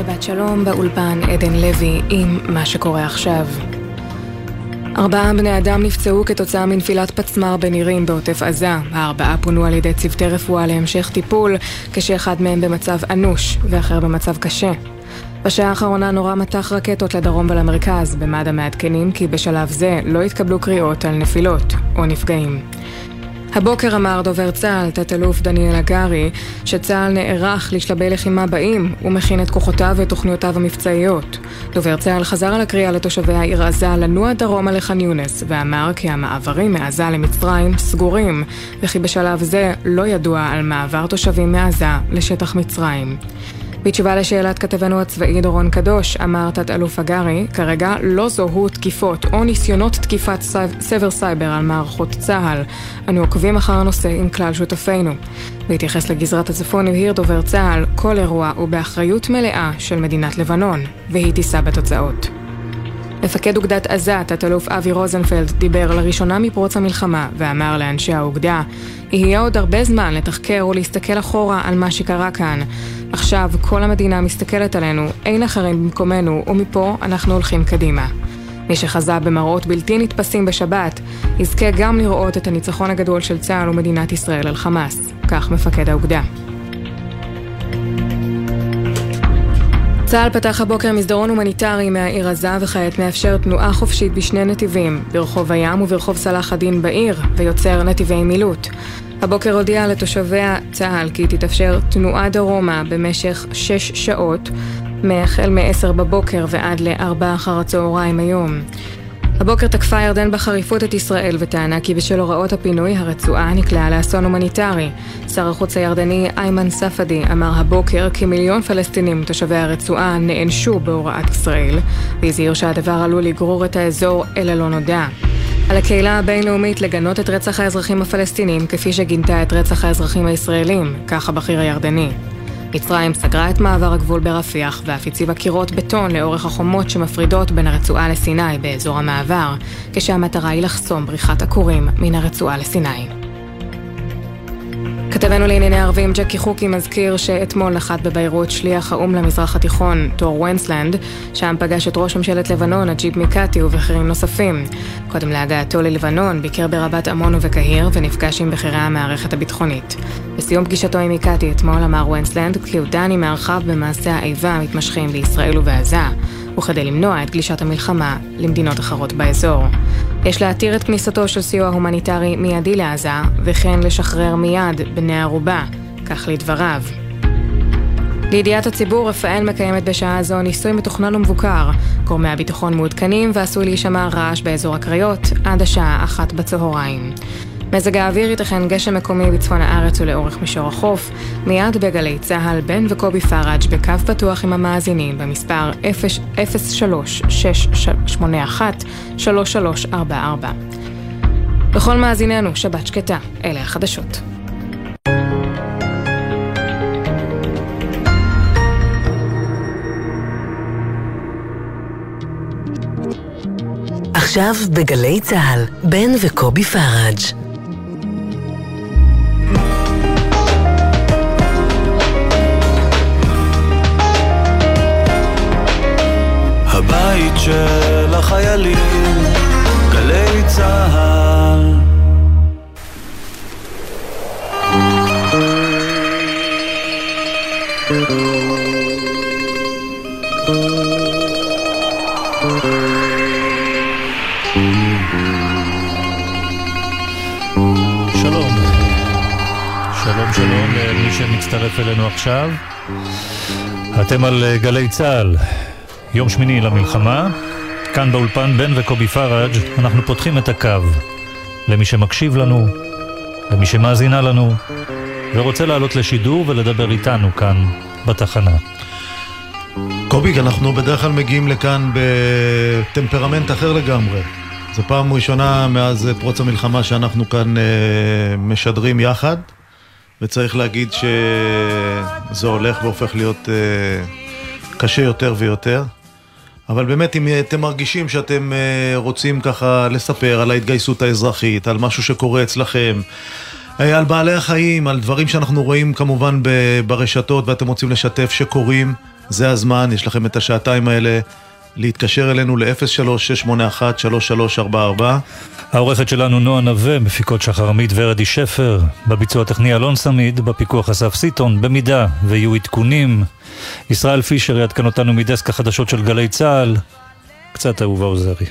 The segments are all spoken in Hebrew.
שבת שלום באולפן עדן לוי עם מה שקורה עכשיו. ארבעה בני אדם נפצעו כתוצאה מנפילת פצמ"ר בנירים בעוטף עזה. הארבעה פונו על ידי צוותי רפואה להמשך טיפול, כשאחד מהם במצב אנוש ואחר במצב קשה. בשעה האחרונה נורה מטח רקטות לדרום ולמרכז. במד"א מעדכנים כי בשלב זה לא התקבלו קריאות על נפילות או נפגעים. הבוקר אמר דובר צה"ל, תת-אלוף דניאל הגרי, שצה"ל נערך לשלבי לחימה באים ומכין את כוחותיו ותוכניותיו המבצעיות. דובר צה"ל חזר על הקריאה לתושבי העיר עזה לנוע דרומה לח'אן יונס, ואמר כי המעברים מעזה למצרים סגורים, וכי בשלב זה לא ידוע על מעבר תושבים מעזה לשטח מצרים. בתשובה לשאלת כתבנו הצבאי דורון קדוש, אמר תת-אלוף הגרי, כרגע לא זוהו תקיפות או ניסיונות תקיפת סבר סייבר על מערכות צה"ל. אנו עוקבים אחר הנושא עם כלל שותפינו. בהתייחס לגזרת הצפון הבהיר דובר צה"ל, כל אירוע הוא באחריות מלאה של מדינת לבנון, והיא תישא בתוצאות. מפקד אוגדת עזה, תת-אלוף אבי רוזנפלד, דיבר לראשונה מפרוץ המלחמה ואמר לאנשי האוגדה יהיה עוד הרבה זמן לתחקר ולהסתכל אחורה על מה שקרה כאן. עכשיו כל המדינה מסתכלת עלינו, אין אחרים במקומנו, ומפה אנחנו הולכים קדימה. מי שחזה במראות בלתי נתפסים בשבת, יזכה גם לראות את הניצחון הגדול של צה"ל ומדינת ישראל על חמאס. כך מפקד האוגדה. צה"ל פתח הבוקר מסדרון הומניטרי מהעיר עזה וכעת מאפשר תנועה חופשית בשני נתיבים, ברחוב הים וברחוב סלאח א-דין בעיר, ויוצר נתיבי מילוט. הבוקר הודיע לתושבי צה"ל כי תתאפשר תנועה דרומה במשך שש שעות, מהחל מ-10 בבוקר ועד ל-4 אחר הצהריים היום. הבוקר תקפה ירדן בחריפות את ישראל וטענה כי בשל הוראות הפינוי הרצועה נקלעה לאסון הומניטרי. שר החוץ הירדני איימן ספדי אמר הבוקר כי מיליון פלסטינים תושבי הרצועה נענשו בהוראת ישראל והזהיר שהדבר עלול לגרור את האזור אל הלא נודע. על הקהילה הבינלאומית לגנות את רצח האזרחים הפלסטינים כפי שגינתה את רצח האזרחים הישראלים, כך הבכיר הירדני. מצרים סגרה את מעבר הגבול ברפיח ואף הציבה קירות בטון לאורך החומות שמפרידות בין הרצועה לסיני באזור המעבר, כשהמטרה היא לחסום בריחת עקורים מן הרצועה לסיני. כתבנו לענייני ערבים ג'קי חוקי מזכיר שאתמול נחת בביירות שליח האו"ם למזרח התיכון, תור ונסלנד, שם פגש את ראש ממשלת לבנון, אג'יב מיקטי ובכירים נוספים. קודם להגעתו ללבנון, ביקר ברבת עמון ובקהיר ונפגש עם בכירי המערכת הביטחונית. בסיום פגישתו עם מיקטי אתמול אמר ונסלנד כי הוא דן עם מערכיו במעשי האיבה המתמשכים בישראל ובעזה, וכדי למנוע את גלישת המלחמה למדינות אחרות באזור. יש להתיר את כניסתו של סיוע הומניטרי מיידי לעזה, וכן לשחרר מיד בני ערובה, כך לדבריו. לידיעת הציבור, רפאל מקיימת בשעה זו ניסוי מתוכנן ומבוקר. גורמי הביטחון מעודכנים ועשוי להישמע רעש באזור הקריות עד השעה אחת בצהריים. מזג האוויר ייתכן גשם מקומי בצפון הארץ ולאורך מישור החוף, מיד בגלי צה"ל, בן וקובי פראג' בקו פתוח עם המאזינים במספר 03-681-3344. בכל מאזיננו, שבת שקטה, אלה החדשות. עכשיו בגלי צה"ל, בן וקובי פראג'. הבית של החיילים, גלי צה"ל. שלום. שלום שלום למי שמצטרף אלינו עכשיו. אתם על גלי צה"ל, יום שמיני למלחמה, כאן באולפן בן וקובי פראג', אנחנו פותחים את הקו למי שמקשיב לנו, למי שמאזינה לנו, ורוצה לעלות לשידור ולדבר איתנו כאן בתחנה. קובי, אנחנו בדרך כלל מגיעים לכאן בטמפרמנט אחר לגמרי. זו פעם ראשונה מאז פרוץ המלחמה שאנחנו כאן אה, משדרים יחד, וצריך להגיד שזה הולך והופך להיות אה, קשה יותר ויותר. אבל באמת, אם אתם מרגישים שאתם אה, רוצים ככה לספר על ההתגייסות האזרחית, על משהו שקורה אצלכם, אה, על בעלי החיים, על דברים שאנחנו רואים כמובן ברשתות ואתם רוצים לשתף שקורים, זה הזמן, יש לכם את השעתיים האלה להתקשר אלינו ל-03-681-3344. העורכת שלנו נועה נווה, מפיקות שחר עמית ורדי שפר, בביצוע הטכני אלון סמיד, בפיקוח אסף סיטון, במידה ויהיו עדכונים. ישראל פישר יעדכן אותנו מדסק החדשות של גלי צה"ל, קצת אהובה עוזרי.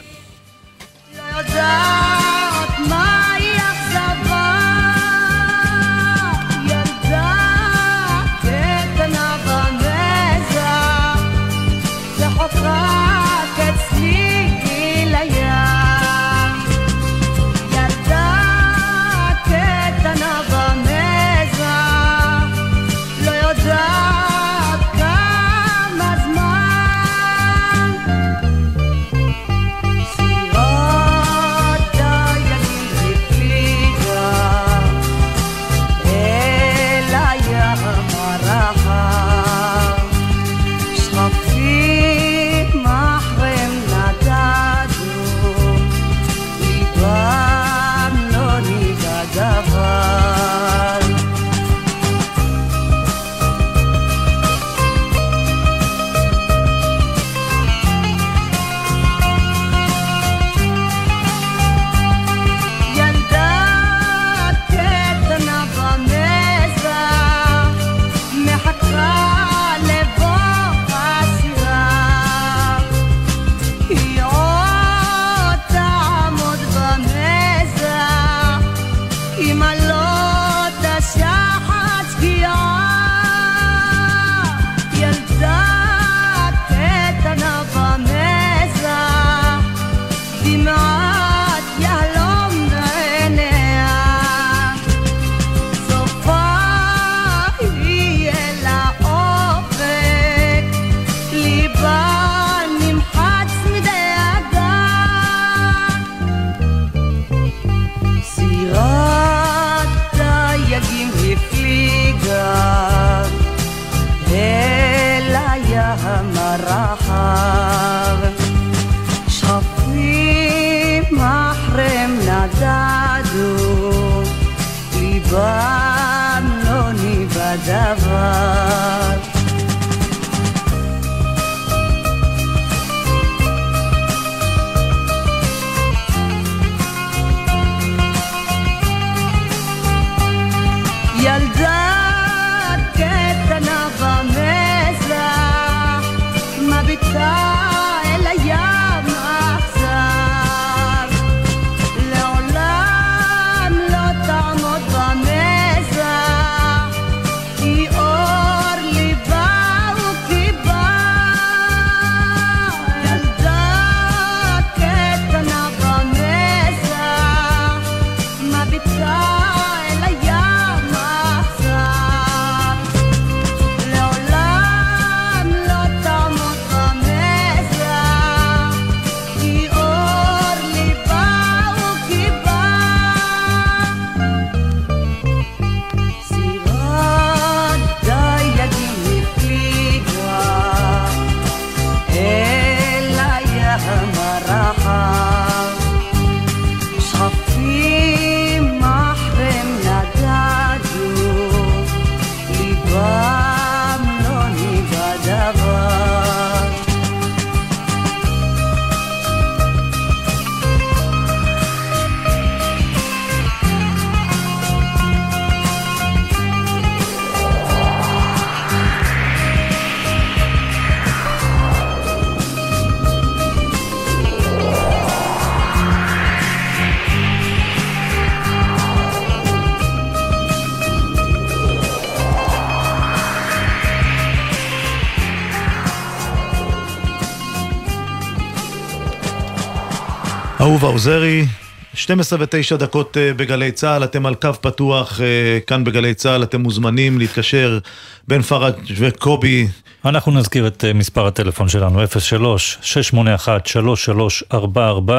אהובה עוזרי, 12 ו-9 דקות אה, בגלי צה"ל, אתם על קו פתוח אה, כאן בגלי צה"ל, אתם מוזמנים להתקשר בין פראג' וקובי. אנחנו נזכיר את אה, מספר הטלפון שלנו, 03-681-3344.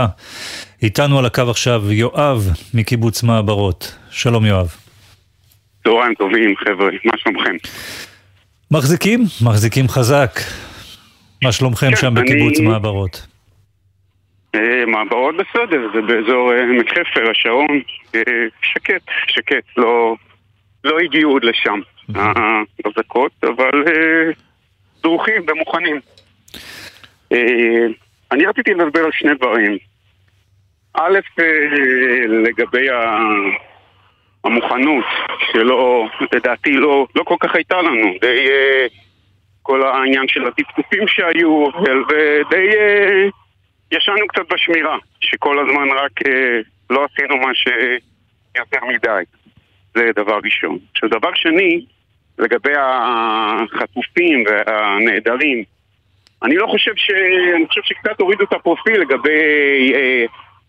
איתנו על הקו עכשיו יואב מקיבוץ מעברות. שלום יואב. צהריים טובים חבר'ה, מה שלומכם? מחזיקים, מחזיקים חזק. מה שלומכם כן, שם בקיבוץ אני... מעברות? אה, מעברות בסדר, זה באזור אה, עמק חפר, השרון, אה, שקט, שקט, לא, לא הגיעו עוד לשם האזעקות, אבל דרוכים ומוכנים. אה, אני רציתי לדבר על שני דברים. א', אה, לגבי המוכנות, שלא, לדעתי לא, לא כל כך הייתה לנו. די אה, כל העניין של הטפטופים שהיו, ודי ישנו קצת בשמירה, שכל הזמן רק לא עשינו מה שיותר מדי. זה דבר ראשון. עכשיו, דבר שני, לגבי החטופים והנעדרים, אני לא חושב ש... אני חושב שקצת הורידו את הפרופיל לגבי אה,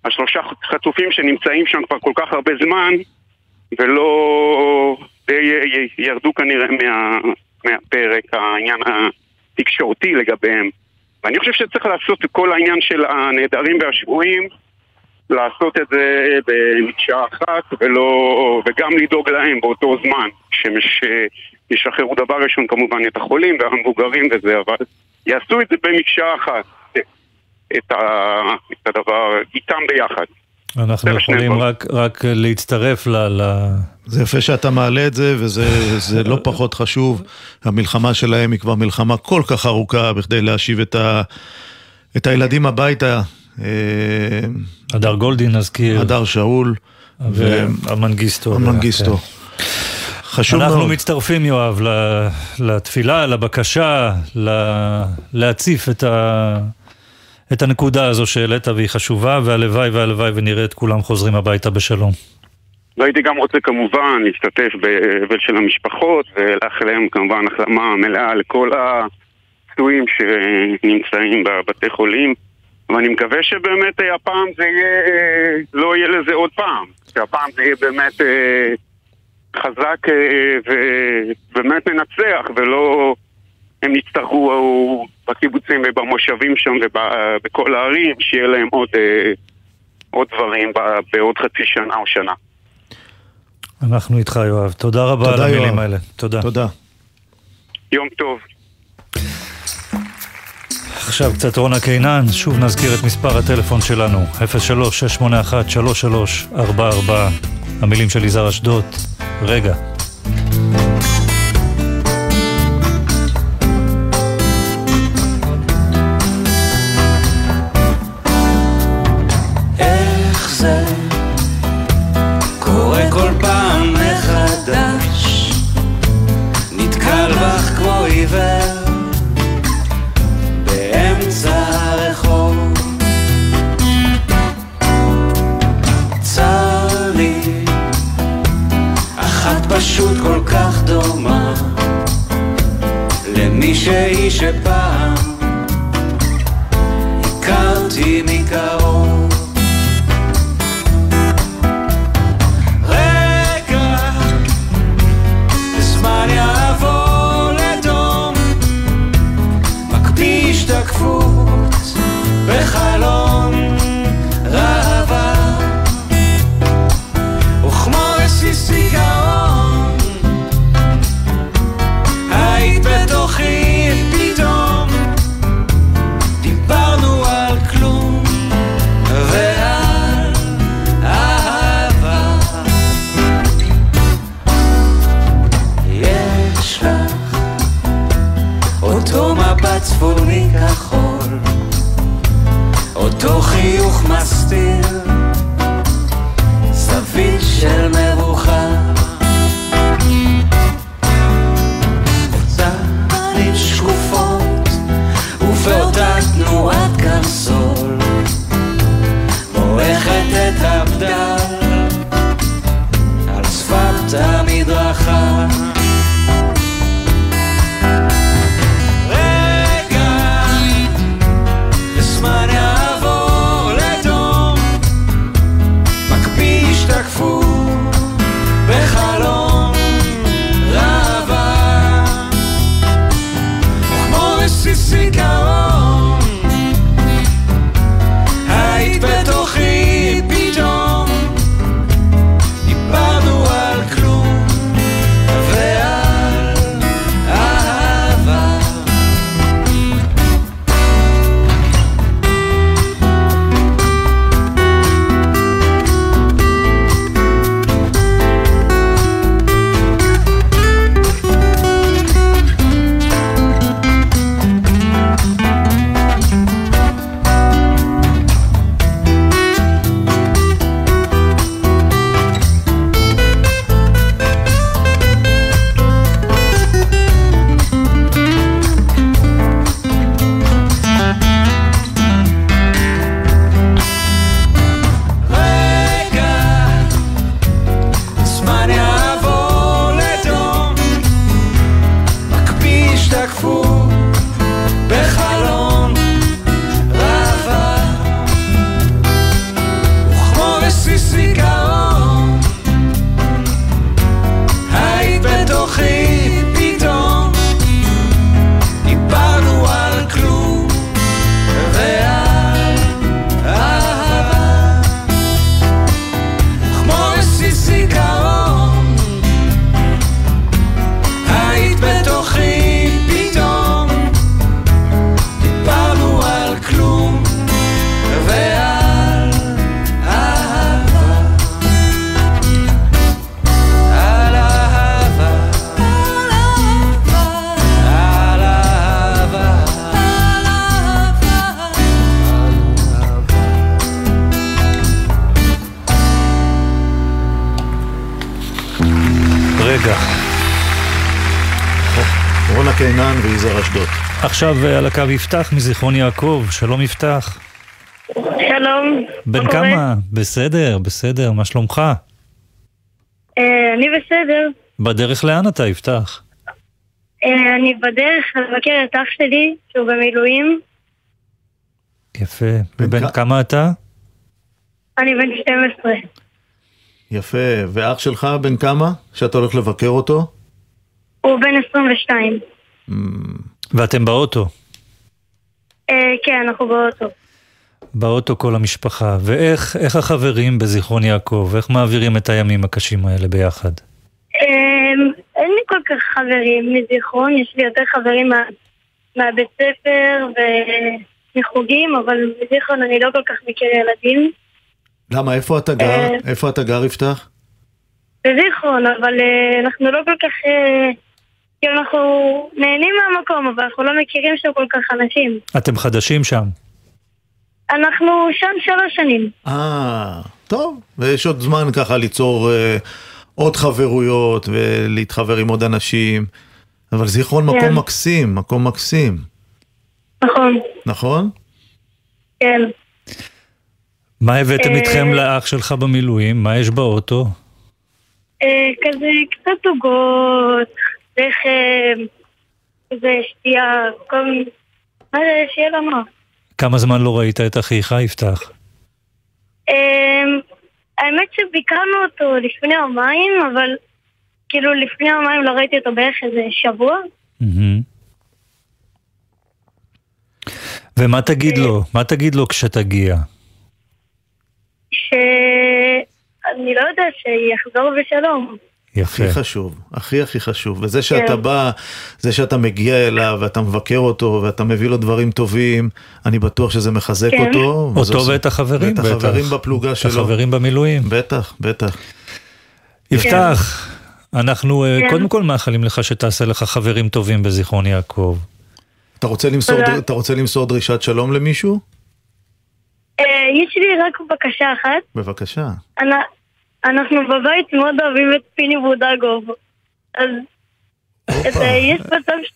השלושה חטופים שנמצאים שם כבר כל כך הרבה זמן ולא די אה, ירדו כנראה מה, מהפרק העניין התקשורתי לגביהם ואני חושב שצריך לעשות את כל העניין של הנעדרים והשבויים לעשות את זה במקשה אחת ולא, וגם לדאוג להם באותו זמן שישחררו דבר ראשון כמובן את החולים והמבוגרים וזה אבל יעשו את זה במקשה אחת את, ה, את הדבר איתם ביחד אנחנו יכולים רק, רק להצטרף ל... ל... זה יפה שאתה מעלה את זה, וזה לא פחות חשוב. המלחמה שלהם היא כבר מלחמה כל כך ארוכה בכדי להשיב את, ה, את הילדים הביתה. אה, הדר גולדין נזכיר. הדר שאול. והמנגיסטו. המנגיסטו. כן. חשוב אנחנו מאוד. אנחנו מצטרפים, יואב, לתפילה, לבקשה, להציף את, ה... את הנקודה הזו שהעלית והיא חשובה, והלוואי והלוואי ונראה את כולם חוזרים הביתה בשלום. והייתי גם רוצה כמובן להשתתף באבל של המשפחות ולאחל להם כמובן החלמה מלאה לכל הפצועים שנמצאים בבתי חולים ואני מקווה שבאמת אה, הפעם זה יהיה, אה, לא יהיה לזה עוד פעם שהפעם זה יהיה באמת אה, חזק ובאמת מנצח ולא הם יצטרכו בקיבוצים ובמושבים שם ובכל הערים שיהיה להם עוד, עוד דברים בעוד חצי שנה או שנה. אנחנו איתך יואב, תודה רבה תודה, על המילים יואב. האלה. תודה. תודה. יום טוב. עכשיו קצת רונה קינן, שוב נזכיר את מספר הטלפון שלנו, 03-681-3344, המילים של יזהר אשדוד, רגע. מישהי שפעם חיוך מסתיר עכשיו אה, על הקו יפתח מזיכרון יעקב, שלום יפתח. שלום. בן מה קורה? כמה? בסדר, בסדר, מה שלומך? אה, אני בסדר. בדרך לאן אתה יפתח? אה, אני בדרך לבקר את אח שלי, שהוא במילואים. יפה. בן ובן כ- כמה אתה? אני בן 12. יפה. ואח שלך בן כמה? שאתה הולך לבקר אותו? הוא בן 22. ואתם באוטו. אה, כן, אנחנו באוטו. באוטו כל המשפחה. ואיך איך החברים בזיכרון יעקב? איך מעבירים את הימים הקשים האלה ביחד? אה, אין לי כל כך חברים מזיכרון, יש לי יותר חברים מה, מהבית ספר ומחוגים, אבל מזיכרון אני לא כל כך מכיר ילדים. למה, איפה אתה גר? אה. איפה אתה גר, יפתח? בזיכרון, אבל אנחנו לא כל כך... כאילו אנחנו נהנים מהמקום, אבל אנחנו לא מכירים שם כל כך אנשים. אתם חדשים שם. אנחנו שם שלוש שנים. אה, טוב. ויש עוד זמן ככה ליצור אה, עוד חברויות ולהתחבר עם עוד אנשים. אבל זיכרון כן. מקום מקסים, מקום מקסים. נכון, נכון? כן. מה הבאתם אה, איתכם לאח שלך במילואים? מה יש באוטו? אה, כזה קצת עוגות, לחם, כזה שתייה, כל מיני... מה זה, שיהיה לנו. כמה זמן לא ראית את אחיך יפתח? אה, האמת שביקרנו אותו לפני יומיים, אבל כאילו לפני יומיים לא ראיתי אותו בערך איזה שבוע. ומה תגיד אה. לו? מה תגיד לו כשתגיע? שאני לא יודעת שיחזור בשלום. יפה. הכי חשוב, הכי הכי חשוב. וזה שאתה כן. בא, זה שאתה מגיע אליו ואתה מבקר אותו ואתה מביא לו דברים טובים, אני בטוח שזה מחזק כן. אותו. וזה אותו ואת החברים, ואת בטח. החברים בפלוגה את שלו. החברים במילואים. בטח, בטח. יפתח, אנחנו אה, כן. קודם כל מאחלים לך שתעשה לך חברים טובים בזיכרון יעקב. אתה רוצה למסור, תודה. אתה רוצה למסור דרישת שלום למישהו? אה, יש לי רק בקשה אחת. בבקשה. אנ- אנחנו בבית מאוד אוהבים את פיני בודגוב. אז את, ה- יש מצב, ש-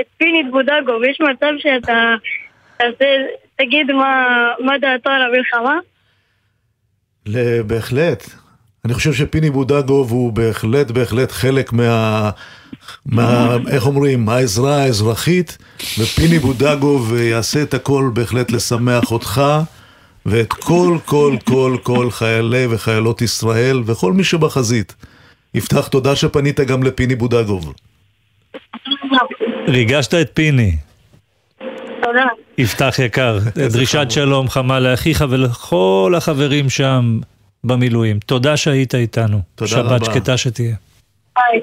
את, פיני בודגוב, יש מצב שאתה תגיד מה, מה דעתו על המלחמה? בהחלט. אני חושב שפיני בודגוב הוא בהחלט בהחלט חלק מה... מה... איך אומרים? העזרה האזרחית, ופיני בודגוב יעשה את הכל בהחלט לשמח אותך ואת כל כל כל כל חיילי וחיילות ישראל וכל מי שבחזית. יפתח תודה שפנית גם לפיני בודגוב. ריגשת את פיני. תודה. יפתח יקר, דרישת. שלום חמה לאחיך ולכל החברים שם במילואים. תודה שהיית איתנו. תודה שבת רבה. שקטה שתהיה. ביי.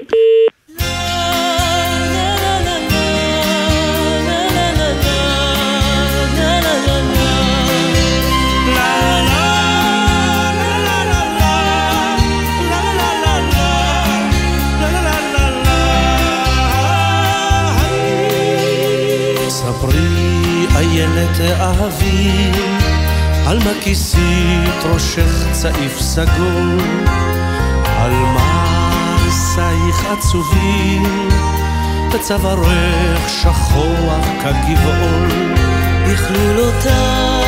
איילת אהבי על מה כיסית ראשך צעיף סגול על מעשייך עצובים בצווארך שחוח כגבעול בכלולותיי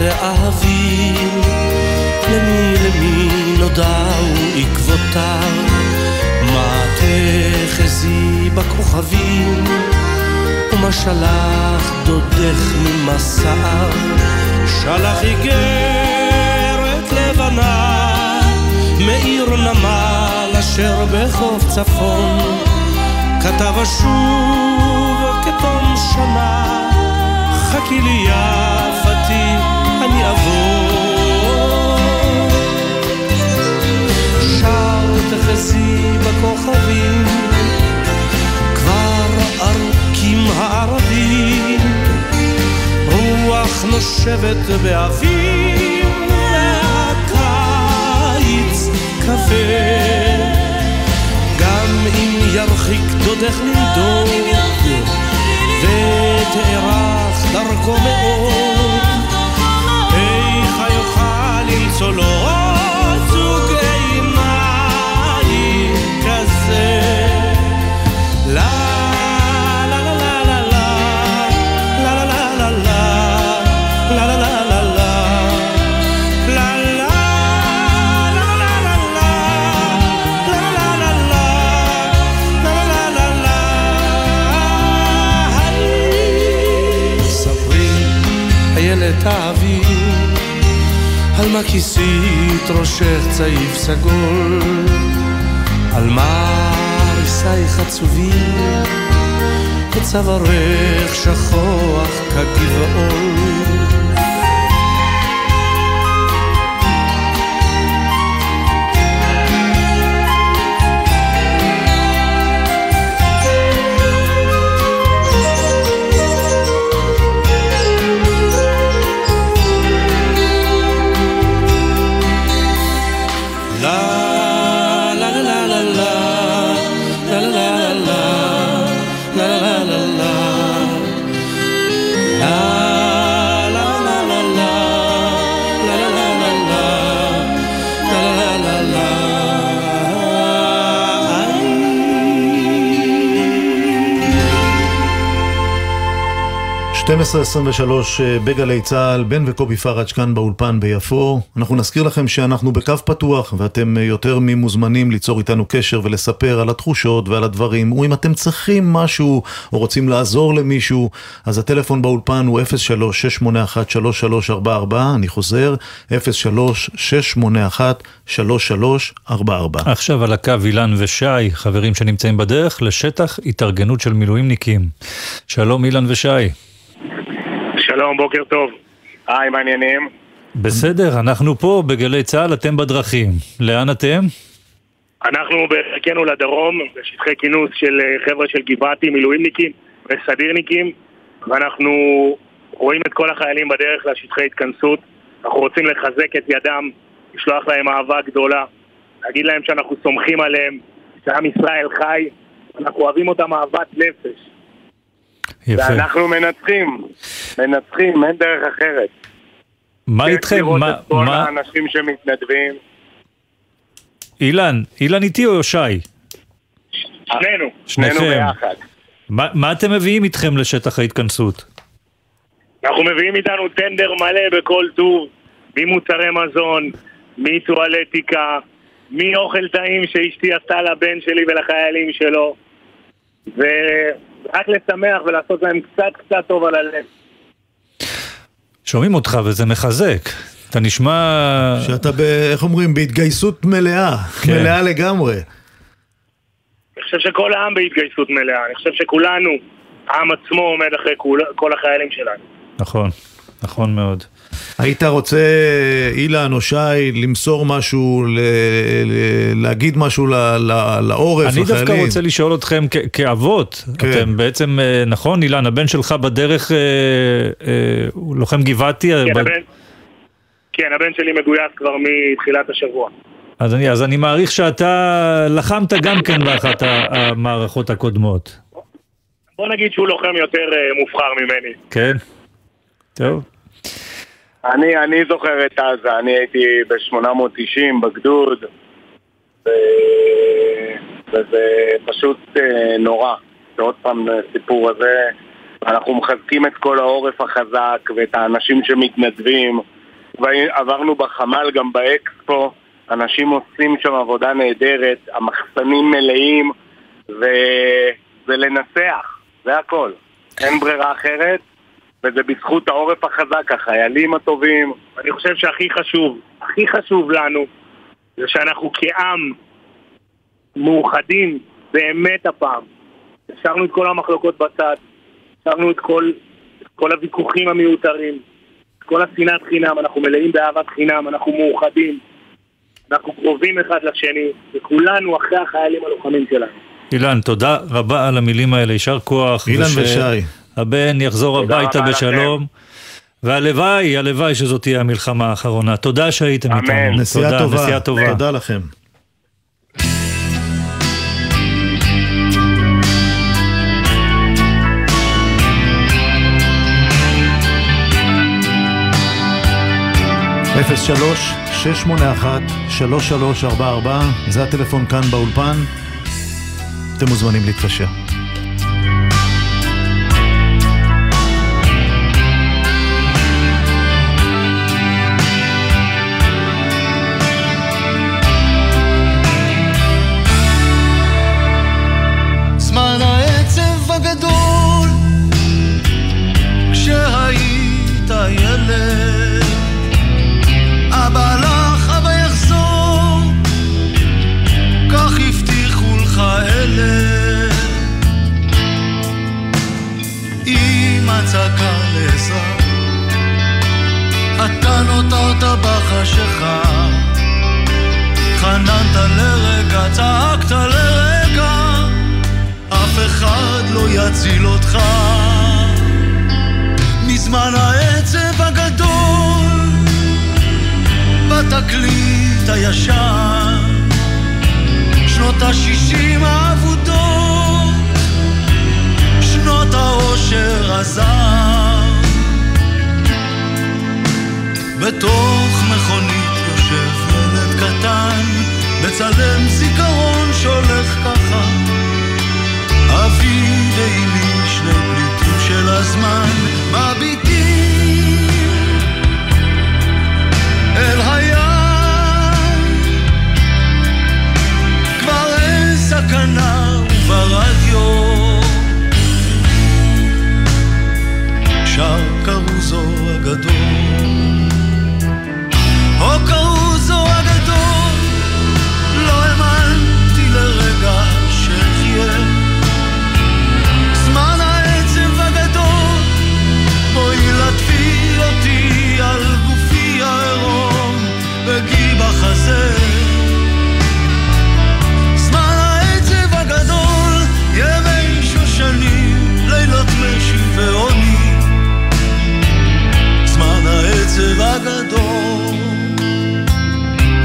איילת אהבי למי למי נודעו עקבותיו? מה תחזי בכוכבים? ומה שלח דודך ממסעיו? שלח איגרת לבנה מעיר נמל אשר בחוף צפון. כתב אשוב כתום שנה חכי לי יפתי אני אבוא. שר תחזי בכוכבים כבר ארוכים הערבים. רוח נושבת באוויר והקיץ כבד, גם אם ירחיק דודך לנדוד, ותארך דרכו מאוד, איך יוכל למצוא לו את מה כיסית ראשך צעיף סגול. על מה עריסייך עצובים וצווארך שכוח כגבעול אה, בגלי צה"ל, בן וקובי פראג' כאן באולפן ביפו. אנחנו נזכיר לכם שאנחנו בקו פתוח ואתם אה, יותר ממוזמנים ליצור איתנו קשר ולספר על התחושות ועל הדברים. או אם אתם צריכים משהו או רוצים לעזור למישהו, אז הטלפון באולפן הוא 03-681-3344, אני חוזר, 03-681-3344. עכשיו על הקו אילן ושי, חברים שנמצאים בדרך לשטח התארגנות של מילואימניקים. שלום אילן ושי. שלום, בוקר טוב. היי, מעניינים? בסדר, אנחנו פה בגלי צה"ל, אתם בדרכים. לאן אתם? אנחנו בחלקנו לדרום, בשטחי כינוס של אה, חבר'ה של גבעתי, מילואימניקים וסדירניקים, ואנחנו רואים את כל החיילים בדרך לשטחי התכנסות. אנחנו רוצים לחזק את ידם, לשלוח להם אהבה גדולה, להגיד להם שאנחנו סומכים עליהם, שעם ישראל חי, אנחנו אוהבים אותם אהבת נפש. יפה. ואנחנו מנצחים, מנצחים, אין דרך אחרת. מה איתכם? מה... לראות את כל מה... האנשים שמתנדבים. אילן, אילן איתי או שי? שנינו, שנינו ביחד. מה, מה אתם מביאים איתכם לשטח ההתכנסות? אנחנו מביאים איתנו טנדר מלא בכל טוב, ממוצרי מזון, מטואלטיקה, מאוכל טעים שאשתי עשתה לבן שלי ולחיילים שלו. ו... רק לשמח ולעשות להם קצת קצת טוב על הלב. שומעים אותך וזה מחזק. אתה נשמע... שאתה, ב, איך אומרים, בהתגייסות מלאה, כן. מלאה לגמרי. אני חושב שכל העם בהתגייסות מלאה, אני חושב שכולנו, העם עצמו עומד אחרי כל, כל החיילים שלנו. נכון, נכון מאוד. היית רוצה, אילן או שי, למסור משהו, ל- ל- להגיד משהו ל- ל- לעורף, לחיילים? אני דווקא רוצה לשאול אתכם כ- כאבות, כן. אתם בעצם, אה, נכון אילן, הבן שלך בדרך, אה, אה, הוא לוחם גבעתי? כן, ב... הבן, כן, הבן שלי מגויס כבר מתחילת השבוע. אז אני, אז אני מעריך שאתה לחמת גם כן באחת המערכות הקודמות. בוא נגיד שהוא לוחם יותר מובחר ממני. כן? טוב. אני, אני זוכר את עזה, אני הייתי ב-890 בגדוד, ו... וזה פשוט אה, נורא. זה עוד פעם הסיפור הזה. אנחנו מחזקים את כל העורף החזק ואת האנשים שמתנדבים. ועברנו בחמ"ל גם באקספו, אנשים עושים שם עבודה נהדרת, המחסנים מלאים, וזה לנצח, זה הכל. אין ברירה אחרת, וזה בזכות העורף החזק, החיילים הטובים. אני חושב שהכי חשוב, הכי חשוב לנו, זה שאנחנו כעם מאוחדים באמת הפעם. השארנו את כל המחלוקות בצד, השארנו את כל, את כל הוויכוחים המיותרים, את כל השנאת חינם, אנחנו מלאים באהבת חינם, אנחנו מאוחדים, אנחנו קרובים אחד לשני, וכולנו אחרי החיילים הלוחמים שלנו. אילן, תודה רבה על המילים האלה, יישר כוח. אילן וש... ושי. הבן יחזור הביתה בשלום. והלוואי, הלוואי שזו תהיה המלחמה האחרונה. תודה שהייתם איתנו. נסיעה טובה. נסיעה טובה. תודה לכם. זה הטלפון כאן באולפן. אתם מוזמנים להתקשר. חננת לרגע, צעקת לרגע אף אחד לא יציל אותך. מזמן העצב הגדול בתקליט הישן. שנות השישים האבודות שנות האושר הזר בתוך מכונית יושב ילד קטן, מצלם זיכרון שהולך ככה. אבי ואימי שני פליטים של הזמן, מביטים אל הים. כבר אין סכנה וברדיו שר קרוזו הגדול הקרוזו הגדול, העצב הגדול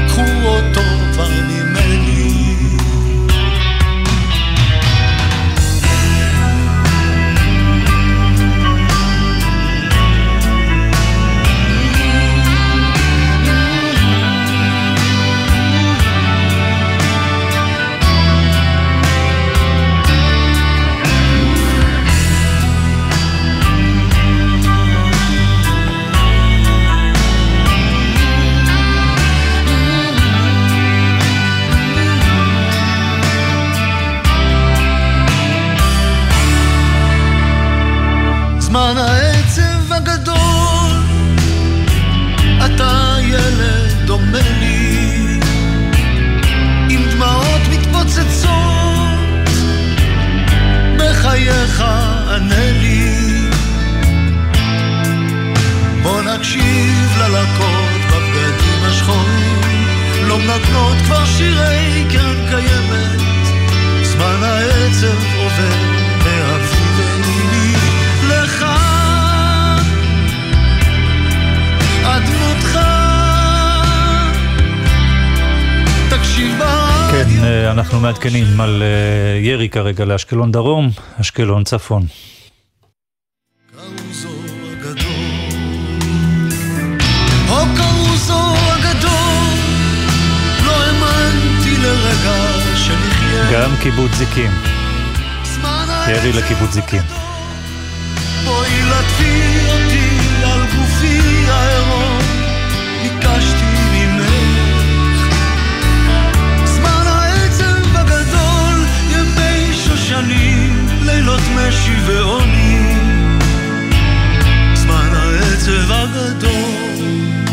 לקחו אותו בחייך ענה לי. בוא נקשיב ללקות בבגדים השחורים, לא מנגנות כבר שירי קרן קיימת, כן, אה, אנחנו מעדכנים על אה, ירי כרגע לאשקלון דרום, אשקלון צפון. קרוזו הגדול, או קרוזו הגדול, לא ועוני. זמן העצב הגדול,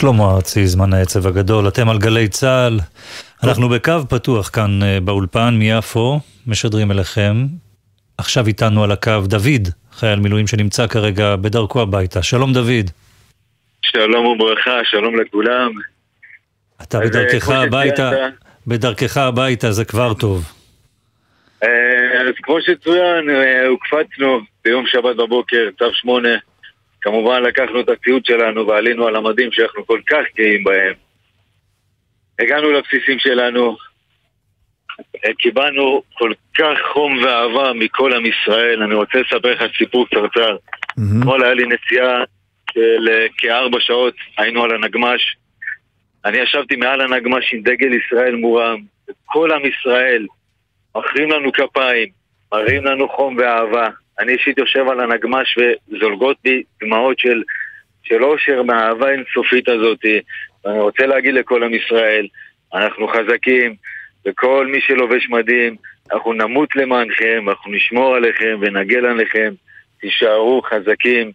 שלמה ארצי, זמן העצב הגדול, אתם על גלי צה"ל. אנחנו בקו פתוח כאן אה, באולפן מיפו, משדרים אליכם. עכשיו איתנו על הקו דוד, חייל מילואים שנמצא כרגע בדרכו הביתה. שלום דוד. שלום וברכה, שלום לכולם. אתה אה, בדרכך הביתה, שציינת- בדרכך הביתה זה כבר טוב. אה, אז כמו שצוין, הוקפצנו ביום שבת בבוקר, צו שמונה. כמובן לקחנו את הציוד שלנו ועלינו על המדים שאנחנו כל כך גאים בהם. הגענו לבסיסים שלנו, קיבלנו כל כך חום ואהבה מכל עם ישראל. אני רוצה לספר לך סיפור קצרצר. אתמול היה לי נסיעה של אה, כארבע שעות, היינו על הנגמש. אני ישבתי מעל הנגמש עם דגל ישראל מורם, וכל עם ישראל מחרים לנו כפיים, מראים לנו חום ואהבה. אני אישית יושב על הנגמש וזולגות בי דמעות של, של אושר מהאהבה האינסופית הזאת. ואני רוצה להגיד לכל עם ישראל, אנחנו חזקים, וכל מי שלובש מדים, אנחנו נמות למענכם, אנחנו נשמור עליכם ונגן עליכם, תישארו חזקים.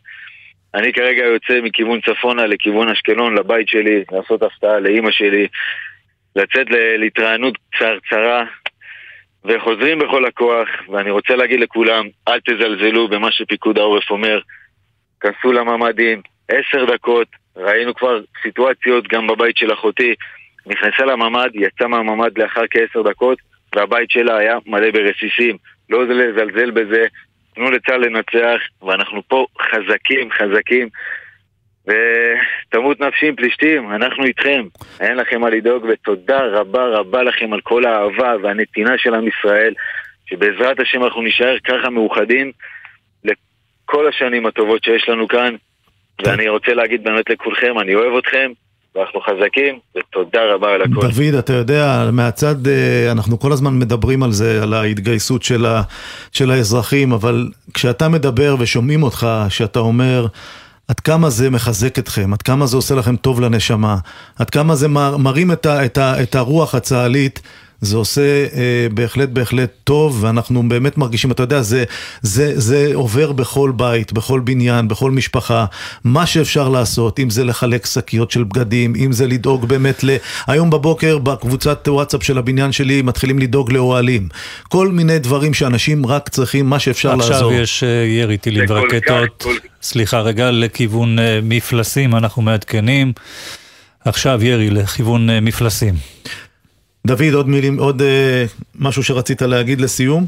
אני כרגע יוצא מכיוון צפונה לכיוון אשקלון, לבית שלי, לעשות הפתעה לאימא שלי, לצאת להתרענות קצרצרה, וחוזרים בכל הכוח, ואני רוצה להגיד לכולם, אל תזלזלו במה שפיקוד העורף אומר, כנסו לממ"דים, עשר דקות, ראינו כבר סיטואציות גם בבית של אחותי, נכנסה לממ"ד, יצאה מהממ"ד לאחר כעשר דקות, והבית שלה היה מלא ברסיסים. לא לזלזל בזה, תנו לצה"ל לנצח, ואנחנו פה חזקים, חזקים. ותמות נפשי עם פלישתים, אנחנו איתכם, אין לכם מה לדאוג, ותודה רבה רבה לכם על כל האהבה והנתינה של עם ישראל, שבעזרת השם אנחנו נישאר ככה מאוחדים לכל השנים הטובות שיש לנו כאן, ואני רוצה להגיד באמת לכולכם, אני אוהב אתכם, ואנחנו חזקים, ותודה רבה על הכל. דוד, אתה יודע, מהצד, אה, אנחנו כל הזמן מדברים על זה, על ההתגייסות של, ה, של האזרחים, אבל כשאתה מדבר ושומעים אותך, שאתה אומר... עד כמה זה מחזק אתכם, עד כמה זה עושה לכם טוב לנשמה, עד כמה זה מר, מרים את, ה, את, ה, את הרוח הצה"לית, זה עושה אה, בהחלט בהחלט טוב, ואנחנו באמת מרגישים, אתה יודע, זה, זה, זה עובר בכל בית, בכל בניין, בכל משפחה, מה שאפשר לעשות, אם זה לחלק שקיות של בגדים, אם זה לדאוג באמת ל... היום בבוקר בקבוצת וואטסאפ של הבניין שלי מתחילים לדאוג לאוהלים. כל מיני דברים שאנשים רק צריכים, מה שאפשר עכשיו לעזור. יש אה, ירי טילים ורקטות, כל- סליחה רגע, לכיוון אה, מפלסים, אנחנו מעדכנים. עכשיו ירי לכיוון אה, מפלסים. דוד, עוד מילים, עוד אה, משהו שרצית להגיד לסיום?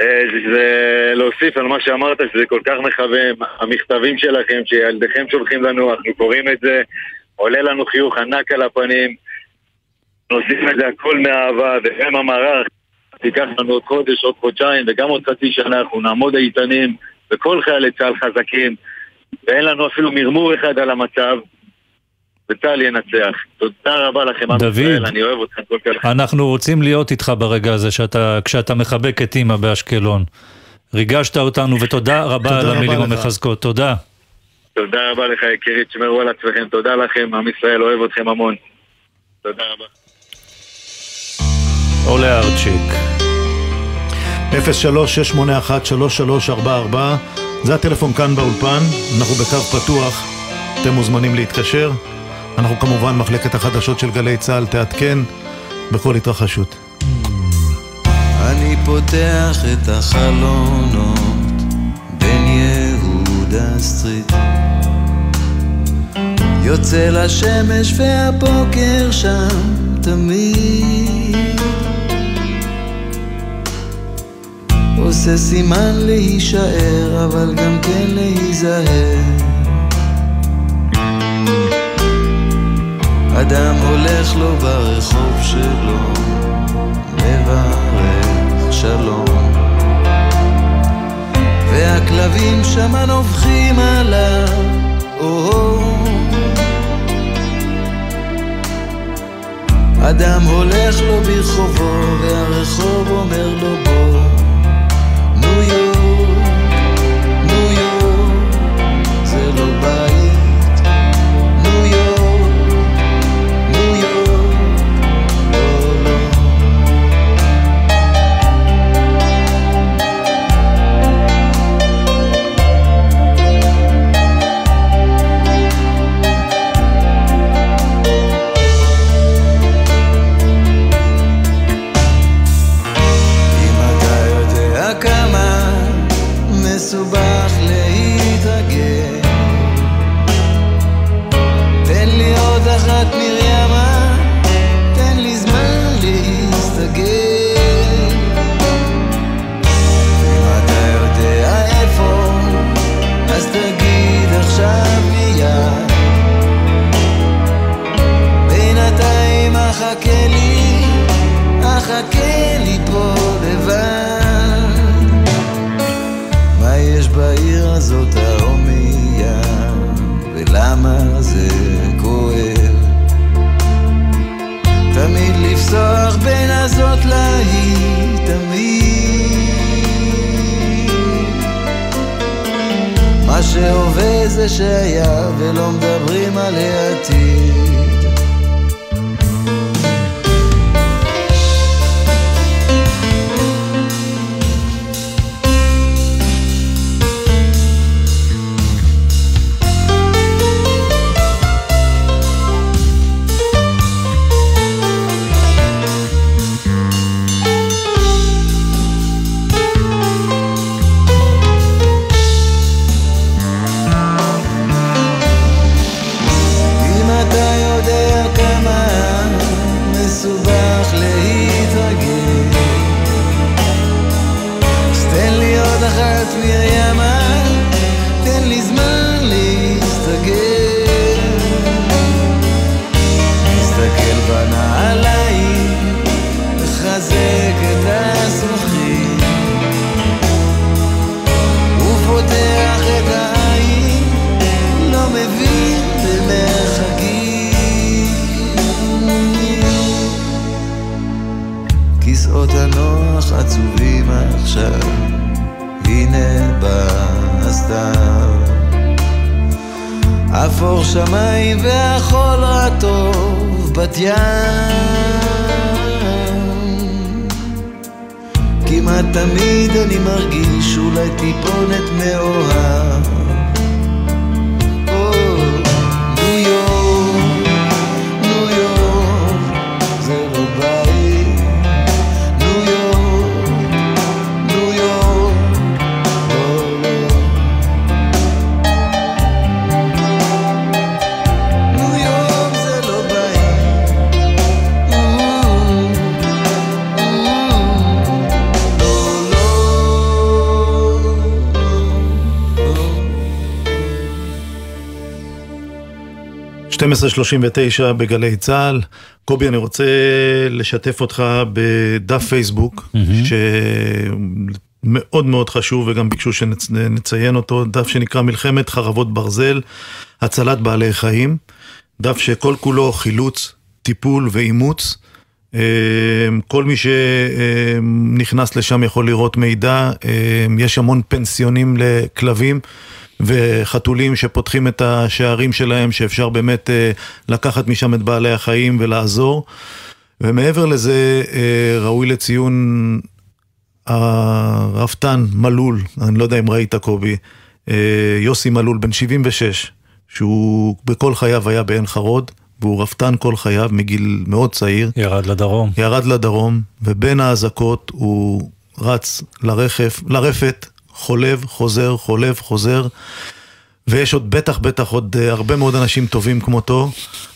אה, זה להוסיף על מה שאמרת, שזה כל כך מחמם, המכתבים שלכם, שילדיכם שולחים לנו, אנחנו קוראים את זה, עולה לנו חיוך ענק על הפנים, עושים את זה הכל מאהבה, וגם המערך, תיקח לנו עוד חודש, עוד חודשיים, וגם עוד חצי שנה, אנחנו נעמוד איתנים, וכל חיילי צה"ל חזקים, ואין לנו אפילו מרמור אחד על המצב, וצה"ל ינצח. תודה רבה לכם, עם. ישראל, אני אוהב אתכם כל כך. אנחנו רוצים להיות איתך ברגע הזה, שאתה, כשאתה מחבק את אימא באשקלון. ריגשת אותנו, ותודה רבה על המילים. המחזקות. תודה. תודה רבה לך, יקירי, תשמרו על עצמכם, תודה לכם, עם ישראל אוהב אתכם המון. תודה רבה. עולה ארצ'יק. 03-681-3344 זה הטלפון כאן באולפן, אנחנו בקו פתוח, אתם מוזמנים להתקשר. אנחנו כמובן, מחלקת החדשות של גלי צה"ל תעדכן בכל התרחשות. אני פותח את החלונות בין יהודה סטריט. יוצא לשמש והבוקר שם תמיד. עושה סימן להישאר אבל גם כן להיזהר אדם הולך לו ברחוב שלו מברך שלום. והכלבים שמה נובחים עליו או אדם הולך לו ברחובו והרחוב אומר לו בוא ניו יורק, שהיה ולא מדברים על העתיד. 12:39 בגלי צה"ל. קובי, אני רוצה לשתף אותך בדף פייסבוק, שמאוד מאוד חשוב וגם ביקשו שנציין אותו, דף שנקרא מלחמת חרבות ברזל, הצלת בעלי חיים, דף שכל כולו חילוץ, טיפול ואימוץ. אה, כל מי שנכנס לשם יכול לראות מידע, אה, יש המון פנסיונים לכלבים. וחתולים שפותחים את השערים שלהם, שאפשר באמת אה, לקחת משם את בעלי החיים ולעזור. ומעבר לזה, אה, ראוי לציון הרפתן מלול, אני לא יודע אם ראית קובי, אה, יוסי מלול, בן 76, שהוא בכל חייו היה בעין חרוד, והוא רפתן כל חייו מגיל מאוד צעיר. ירד לדרום. ירד לדרום, ובין האזעקות הוא רץ לרכב, לרפת, חולב, חוזר, חולב, חוזר. ויש עוד בטח בטח עוד אה, הרבה מאוד אנשים טובים כמותו,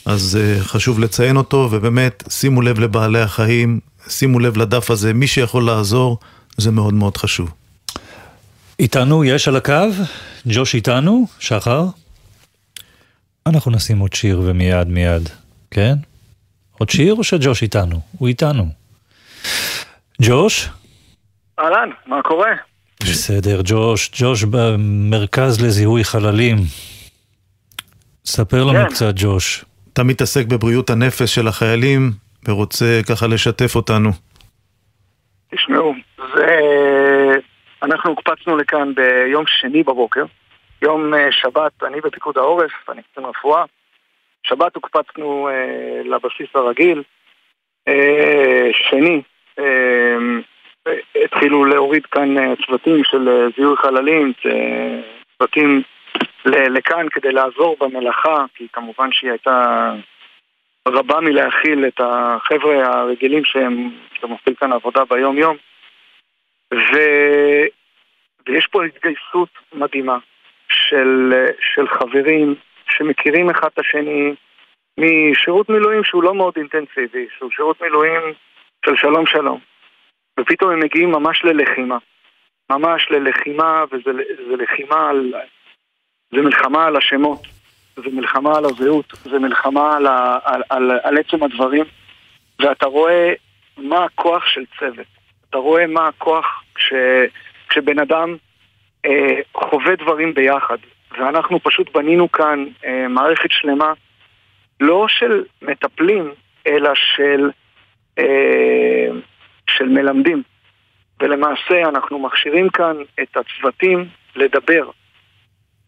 אז אה, חשוב לציין אותו, ובאמת שימו לב לבעלי החיים, שימו לב לדף הזה, מי שיכול לעזור, זה מאוד מאוד חשוב. איתנו, יש על הקו? ג'וש איתנו? שחר? אנחנו נשים עוד שיר ומיד מיד, כן? עוד שיר או שג'וש איתנו? הוא איתנו. ג'וש? אהלן, מה קורה? בסדר, ג'וש, ג'וש במרכז לזיהוי חללים. ספר לנו כן. קצת, ג'וש. אתה מתעסק בבריאות הנפש של החיילים, ורוצה ככה לשתף אותנו. תשמעו, זה... אנחנו הוקפצנו לכאן ביום שני בבוקר, יום אה, שבת, אני בפיקוד העורף, אני קצין רפואה. שבת הוקפצנו אה, לבסיס הרגיל. אה, שני, אה, התחילו להוריד כאן אה, צוותים של אה, זיהוי חללים, אה, צוותים לכאן כדי לעזור במלאכה, כי כמובן שהיא הייתה רבה מלהכיל את החבר'ה הרגילים שהם, שהם עושים כאן עבודה ביום-יום. ו... ויש פה התגייסות מדהימה של, של חברים שמכירים אחד את השני משירות מילואים שהוא לא מאוד אינטנסיבי, שהוא שירות מילואים של שלום שלום. ופתאום הם מגיעים ממש ללחימה. ממש ללחימה, וזה לחימה על... זה מלחמה על השמות, זה מלחמה על הזהות, זה מלחמה על, ה, על, על, על עצם הדברים, ואתה רואה מה הכוח של צוות. אתה רואה מה הכוח כש, כשבן אדם אה, חווה דברים ביחד. ואנחנו פשוט בנינו כאן אה, מערכת שלמה, לא של מטפלים, אלא של, אה, של מלמדים. ולמעשה אנחנו מכשירים כאן את הצוותים לדבר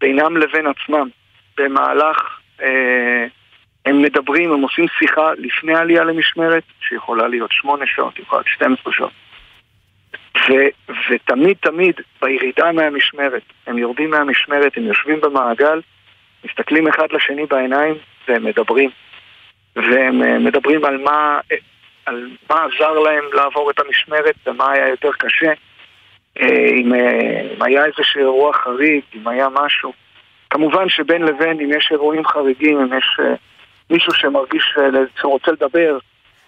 בינם לבין עצמם, במהלך, אה, הם מדברים, הם עושים שיחה לפני העלייה למשמרת, שיכולה להיות שמונה שעות, יכולה להיות 12 שעות. ו- ותמיד תמיד בירידה מהמשמרת, הם יורדים מהמשמרת, הם יושבים במעגל, מסתכלים אחד לשני בעיניים והם מדברים. והם אה, מדברים על מה, על מה עזר להם לעבור את המשמרת ומה היה יותר קשה. אה, אם, אה, אם היה איזשהו אירוע חריג, אם היה משהו. כמובן שבין לבין, אם יש אירועים חריגים, אם יש מישהו שמרגיש שרוצה לדבר,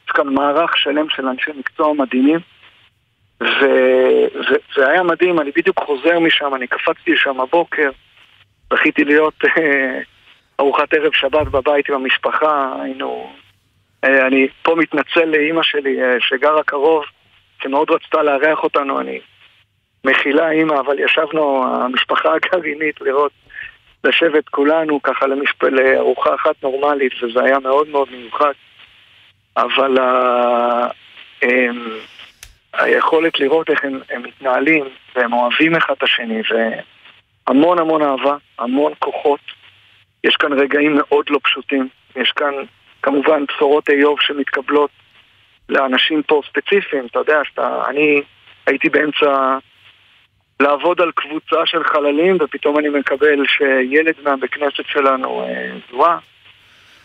יש כאן מערך שלם של אנשי מקצוע מדהימים. וזה היה מדהים, אני בדיוק חוזר משם, אני קפצתי לשם הבוקר, זכיתי להיות אה, ארוחת ערב שבת בבית עם המשפחה, היינו... אה, אני פה מתנצל לאימא שלי אה, שגרה קרוב, שמאוד רצתה לארח אותנו, אני מכילה אימא, אבל ישבנו, המשפחה הגרעינית, לראות, לשבת כולנו ככה למשפ... לארוחה אחת נורמלית, וזה היה מאוד מאוד מיוחד. אבל אמ, היכולת לראות איך הם, הם מתנהלים, והם אוהבים אחד את השני, והמון המון אהבה, המון כוחות. יש כאן רגעים מאוד לא פשוטים. יש כאן כמובן בשורות איוב שמתקבלות לאנשים פה ספציפיים. אתה יודע, שאתה, אני הייתי באמצע לעבוד על קבוצה של חללים, ופתאום אני מקבל שילד מהבית כנסת שלנו אה, זוהה.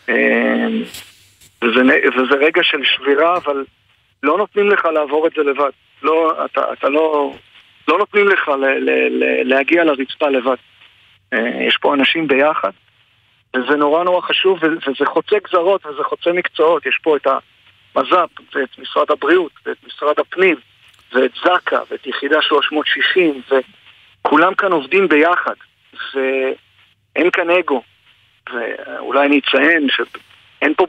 אה, וזה, וזה רגע של שבירה, אבל לא נותנים לך לעבור את זה לבד. לא, אתה, אתה לא, לא נותנים לך ל, ל, ל, להגיע לרצפה לבד. אה, יש פה אנשים ביחד, וזה נורא נורא חשוב, וזה חוצה גזרות וזה חוצה מקצועות. יש פה את המז"פ, ואת משרד הבריאות, ואת משרד הפנים, ואת זק"א, ואת יחידה 360, וכולם כאן עובדים ביחד, ואין כאן אגו. ואולי אני אציין שאין פה,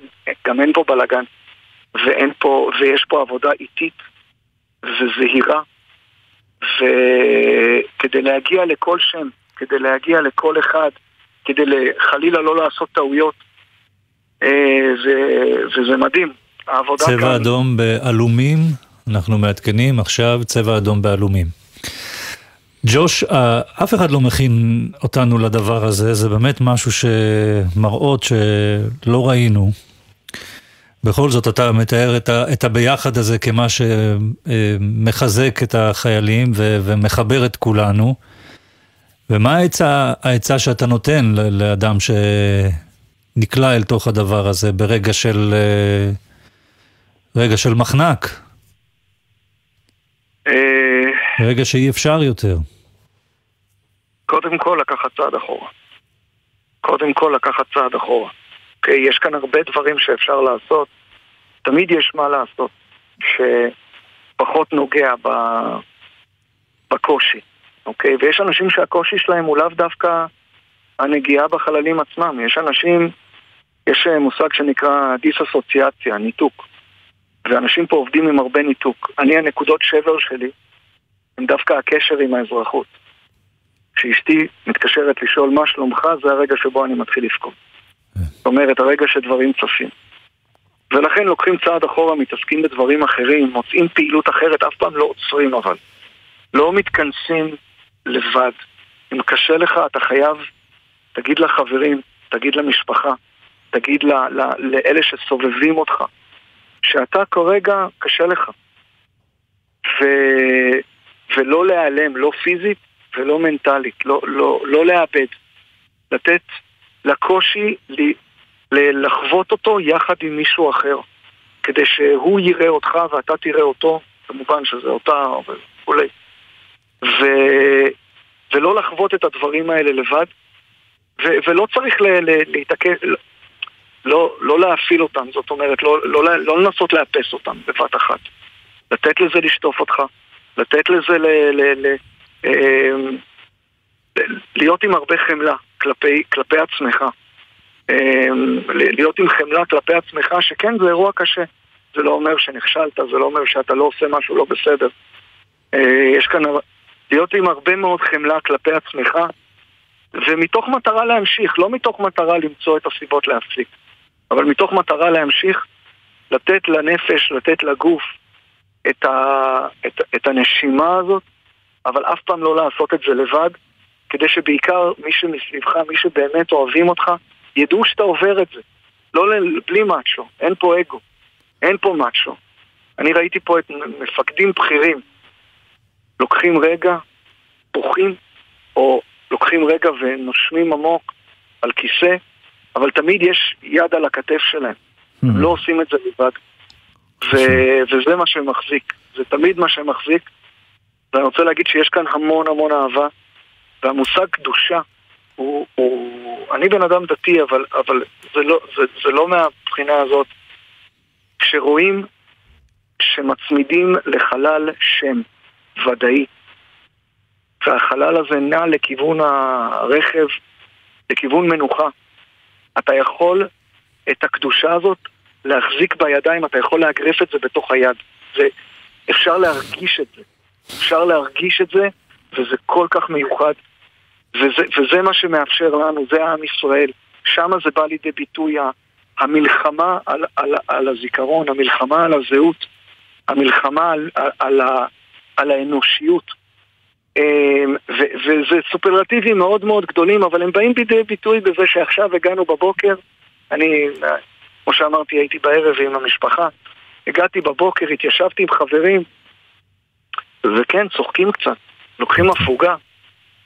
גם אין פה בלאגן. ואין פה, ויש פה עבודה איטית וזהירה, וכדי להגיע לכל שם, כדי להגיע לכל אחד, כדי חלילה לא לעשות טעויות, אה, זה, וזה מדהים. העבודה צבע כאן... אדום בעלומים, אנחנו מעדכנים עכשיו צבע אדום בעלומים. ג'וש, אה, אף אחד לא מכין אותנו לדבר הזה, זה באמת משהו שמראות שלא ראינו. בכל זאת אתה מתאר את, ה, את הביחד הזה כמה שמחזק את החיילים ו, ומחבר את כולנו. ומה העצה, העצה שאתה נותן לאדם שנקלע אל תוך הדבר הזה ברגע של, רגע של מחנק? אה, רגע שאי אפשר יותר. קודם כל לקחת צעד אחורה. קודם כל לקחת צעד אחורה. אוקיי? יש כאן הרבה דברים שאפשר לעשות. תמיד יש מה לעשות שפחות נוגע ב... בקושי, אוקיי? ויש אנשים שהקושי שלהם הוא לאו דווקא הנגיעה בחללים עצמם. יש אנשים, יש אה, מושג שנקרא דיסאסוציאציה, ניתוק. ואנשים פה עובדים עם הרבה ניתוק. אני, הנקודות שבר שלי הם דווקא הקשר עם האזרחות. כשאשתי מתקשרת לשאול מה שלומך, זה הרגע שבו אני מתחיל לבכות. זאת אומרת, הרגע שדברים צפים. ולכן לוקחים צעד אחורה, מתעסקים בדברים אחרים, מוצאים פעילות אחרת, אף פעם לא עוצרים אבל. לא מתכנסים לבד. אם קשה לך, אתה חייב, תגיד לחברים, תגיד למשפחה, תגיד ל, ל, לאלה שסובבים אותך, שאתה כרגע קשה לך. ו, ולא להיעלם, לא פיזית ולא מנטלית, לא, לא, לא לאבד. לתת לקושי לחוות אותו יחד עם מישהו אחר, כדי שהוא יראה אותך ואתה תראה אותו, כמובן שזה אותה וכולי. ו... ולא לחוות את הדברים האלה לבד, ו... ולא צריך ל... ל... להתעכב, לא, לא להפעיל אותם, זאת אומרת, לא, לא, לא לנסות לאפס אותם בבת אחת. לתת לזה לשטוף אותך, לתת לזה ל... ל... ל... אמ, להיות עם הרבה חמלה כלפי, כלפי עצמך. אמ, להיות עם חמלה כלפי עצמך, שכן זה אירוע קשה. זה לא אומר שנכשלת, זה לא אומר שאתה לא עושה משהו לא בסדר. אה, יש כאן... להיות עם הרבה מאוד חמלה כלפי עצמך, ומתוך מטרה להמשיך, לא מתוך מטרה למצוא את הסיבות להפסיק, אבל מתוך מטרה להמשיך, לתת לנפש, לתת לגוף את, ה, את, את הנשימה הזאת, אבל אף פעם לא לעשות את זה לבד, כדי שבעיקר מי שמסביבך, מי שבאמת אוהבים אותך, ידעו שאתה עובר את זה. לא בלי מאצ'ו, אין פה אגו, אין פה מאצ'ו. אני ראיתי פה את מפקדים בכירים, לוקחים רגע, בוכים, או לוקחים רגע ונושמים עמוק על כיסא, אבל תמיד יש יד על הכתף שלהם. הם לא עושים את זה לבד. ו- וזה מה שמחזיק, זה תמיד מה שמחזיק. ואני רוצה להגיד שיש כאן המון המון אהבה, והמושג קדושה הוא, הוא... אני בן אדם דתי, אבל, אבל זה, לא, זה, זה לא מהבחינה הזאת. כשרואים שמצמידים לחלל שם ודאי, והחלל הזה נע לכיוון הרכב, לכיוון מנוחה, אתה יכול את הקדושה הזאת להחזיק בידיים, אתה יכול לאגרף את זה בתוך היד. זה, אפשר להרגיש את זה. אפשר להרגיש את זה, וזה כל כך מיוחד. וזה, וזה מה שמאפשר לנו, זה עם ישראל. שם זה בא לידי ביטוי המלחמה על, על, על הזיכרון, המלחמה על הזהות, המלחמה על, על, על, על האנושיות. אמ, וזה סופרלטיבים מאוד מאוד גדולים, אבל הם באים לידי ביטוי בזה שעכשיו הגענו בבוקר, אני, כמו שאמרתי, הייתי בערב עם המשפחה, הגעתי בבוקר, התיישבתי עם חברים, וכן, צוחקים קצת, לוקחים הפוגה,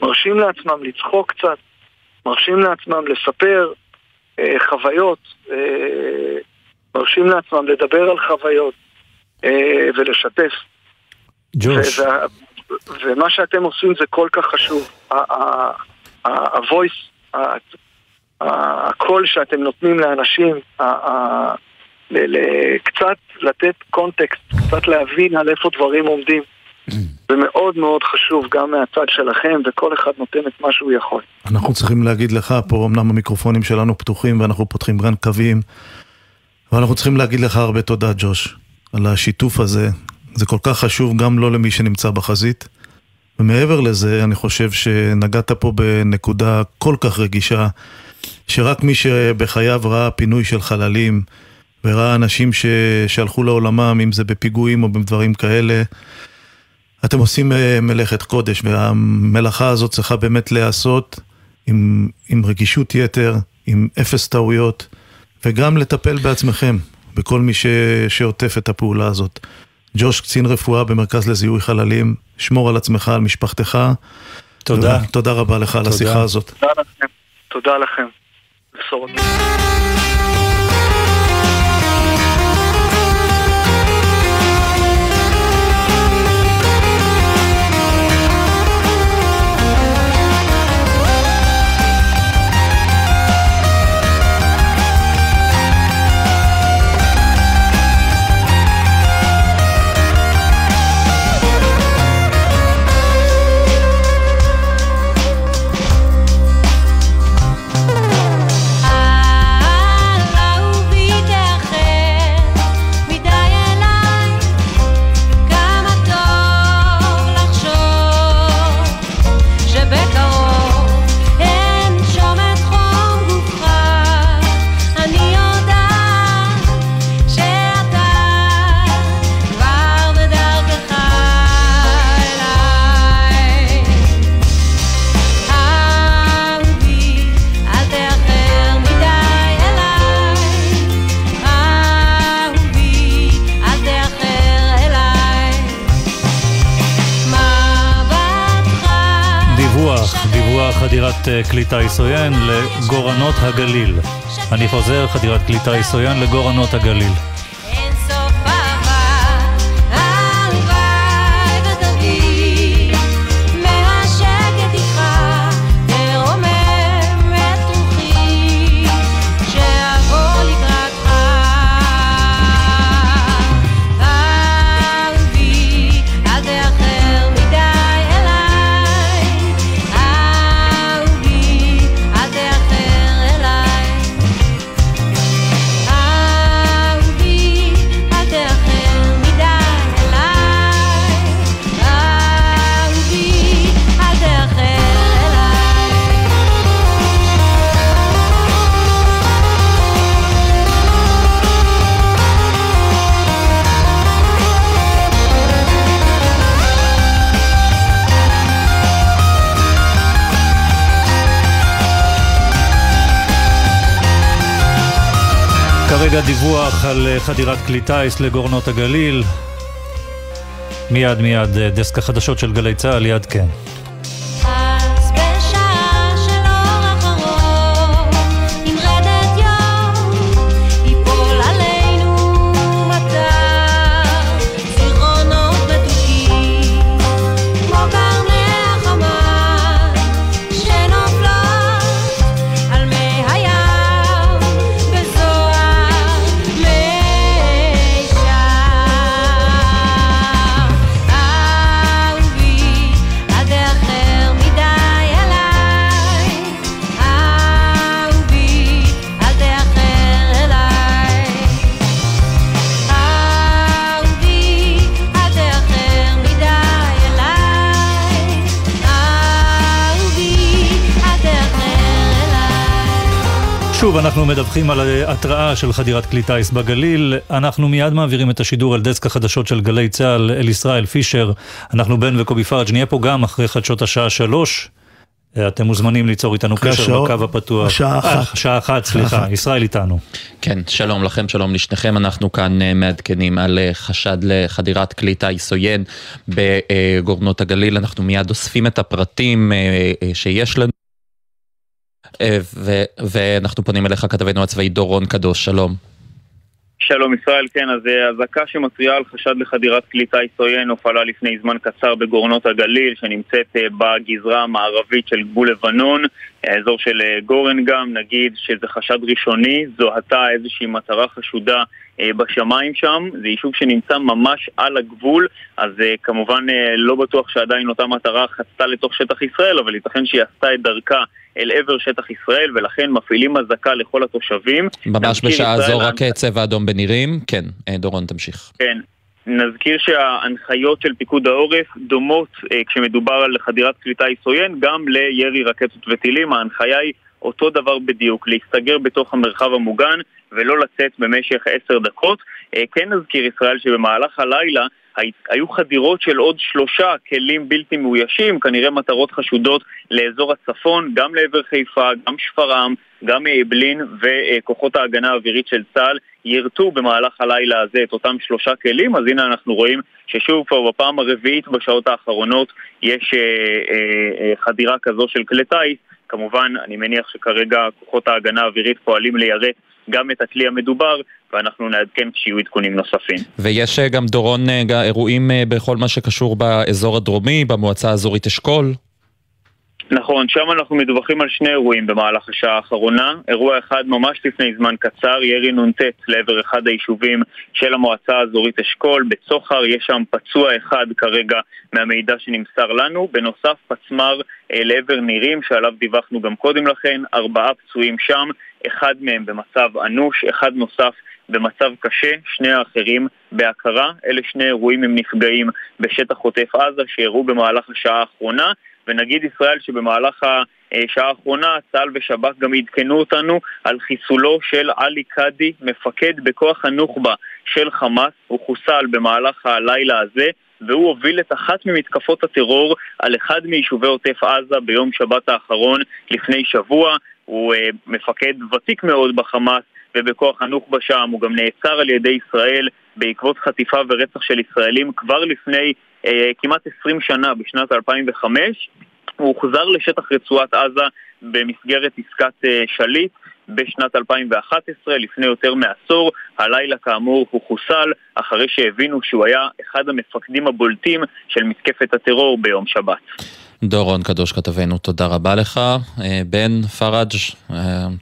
מרשים לעצמם לצחוק קצת, מרשים לעצמם לספר אה, חוויות, אה, מרשים לעצמם לדבר על חוויות אה, ולשתף. ג'וש. וה- ומה שאתם עושים זה כל כך חשוב. ה- ה- ה- ה-voice, ה- ה- הקול שאתם נותנים לאנשים, קצת לתת קונטקסט, קצת להבין על איפה דברים עומדים. זה מאוד מאוד חשוב גם מהצד שלכם, וכל אחד נותן את מה שהוא יכול. אנחנו צריכים להגיד לך, פה אמנם המיקרופונים שלנו פתוחים ואנחנו פותחים גן קווים, אבל אנחנו צריכים להגיד לך הרבה תודה, ג'וש, על השיתוף הזה. זה כל כך חשוב גם לא למי שנמצא בחזית. ומעבר לזה, אני חושב שנגעת פה בנקודה כל כך רגישה, שרק מי שבחייו ראה פינוי של חללים, וראה אנשים ש... שהלכו לעולמם, אם זה בפיגועים או בדברים כאלה, אתם עושים אה, מלאכת קודש, והמלאכה הזאת צריכה באמת להיעשות עם, עם רגישות יתר, עם אפס טעויות, וגם לטפל בעצמכם, בכל מי ש, שעוטף את הפעולה הזאת. ג'וש, קצין רפואה במרכז לזיהוי חללים, שמור על עצמך, על משפחתך. תודה. תודה רבה לך על תודה. השיחה הזאת. תודה לכם. תודה לכם. בשורות. חדירת אה, כלי טיס עוין לגורנות הגליל. אני חוזר, חדירת כלי טיס עוין לגורנות הגליל. כרגע דיווח על אה, חדירת כלי טיס לגורנות הגליל. מיד מיד אה, דסק החדשות של גלי צה"ל, יד כן. שוב, אנחנו מדווחים על אה, התראה של חדירת כלי טיס בגליל. אנחנו מיד מעבירים את השידור על דסק החדשות של גלי צה"ל אל ישראל פישר. אנחנו בן וקובי פראג' נהיה פה גם אחרי חדשות השעה שלוש. אה, אתם מוזמנים ליצור איתנו קשר השעות- בקו הפתוח. השעה אה, אחת. שעה אחת, סליחה. אחת. ישראל איתנו. כן, שלום לכם, שלום לשניכם. אנחנו כאן מעדכנים על חשד לחדירת כלי טיס עוין בגורנות הגליל. אנחנו מיד אוספים את הפרטים שיש לנו. אה, ו- ואנחנו פונים אליך, כתבנו הצבאי דורון קדוש, שלום. שלום ישראל, כן, אז אה, אזעקה שמתריעה על חשד לחדירת כלי טיס עוין הופעלה לפני זמן קצר בגורנות הגליל, שנמצאת אה, בגזרה המערבית של גבול לבנון, האזור של אה, גורן גם, נגיד שזה חשד ראשוני, זוהתה איזושהי מטרה חשודה אה, בשמיים שם, זה יישוב שנמצא ממש על הגבול, אז אה, כמובן אה, לא בטוח שעדיין אותה מטרה חצתה לתוך שטח ישראל, אבל ייתכן שהיא עשתה את דרכה אל עבר שטח ישראל, ולכן מפעילים אזעקה לכל התושבים. ממש בשעה ישראל, זו רק אה, צבע אדום בנירים. כן, אה, דורון תמשיך. כן. נזכיר שההנחיות של פיקוד העורף דומות אה, כשמדובר על חדירת כלי טיס עוין גם לירי רקטות וטילים. ההנחיה היא אותו דבר בדיוק, להסתגר בתוך המרחב המוגן ולא לצאת במשך עשר דקות. אה, כן נזכיר ישראל שבמהלך הלילה הי- היו חדירות של עוד שלושה כלים בלתי מאוישים, כנראה מטרות חשודות לאזור הצפון, גם לעבר חיפה, גם שפרעם, גם אעבלין וכוחות ההגנה האווירית של צה"ל יירטו במהלך הלילה הזה את אותם שלושה כלים, אז הנה אנחנו רואים ששוב כבר בפעם הרביעית בשעות האחרונות יש אה, אה, חדירה כזו של כלי טיס. כמובן, אני מניח שכרגע כוחות ההגנה האווירית פועלים ליירט גם את הכלי המדובר, ואנחנו נעדכן כשיהיו עדכונים נוספים. ויש אה, גם דורון אה, אירועים אה, בכל מה שקשור באזור הדרומי, במועצה האזורית אשכול. נכון, שם אנחנו מדווחים על שני אירועים במהלך השעה האחרונה. אירוע אחד ממש לפני זמן קצר, ירי נ"ט לעבר אחד היישובים של המועצה האזורית אשכול. בצוחר יש שם פצוע אחד כרגע מהמידע שנמסר לנו. בנוסף, פצמ"ר לעבר נירים, שעליו דיווחנו גם קודם לכן. ארבעה פצועים שם, אחד מהם במצב אנוש, אחד נוסף במצב קשה, שני האחרים בהכרה. אלה שני אירועים עם נפגעים בשטח עוטף עזה שאירעו במהלך השעה האחרונה. ונגיד ישראל שבמהלך השעה האחרונה צה"ל ושב"כ גם עדכנו אותנו על חיסולו של עלי קאדי, מפקד בכוח הנוח'בה של חמאס, הוא חוסל במהלך הלילה הזה והוא הוביל את אחת ממתקפות הטרור על אחד מיישובי עוטף עזה ביום שבת האחרון לפני שבוע. הוא אה, מפקד ותיק מאוד בחמאס ובכוח הנוח'בה שם, הוא גם נעצר על ידי ישראל בעקבות חטיפה ורצח של ישראלים כבר לפני אה, כמעט 20 שנה, בשנת 2005. הוא הוחזר לשטח רצועת עזה במסגרת עסקת אה, שליט בשנת 2011, לפני יותר מעשור. הלילה כאמור הוא חוסל אחרי שהבינו שהוא היה אחד המפקדים הבולטים של מתקפת הטרור ביום שבת. דורון קדוש כתבנו, תודה רבה לך. אה, בן פראג', אה,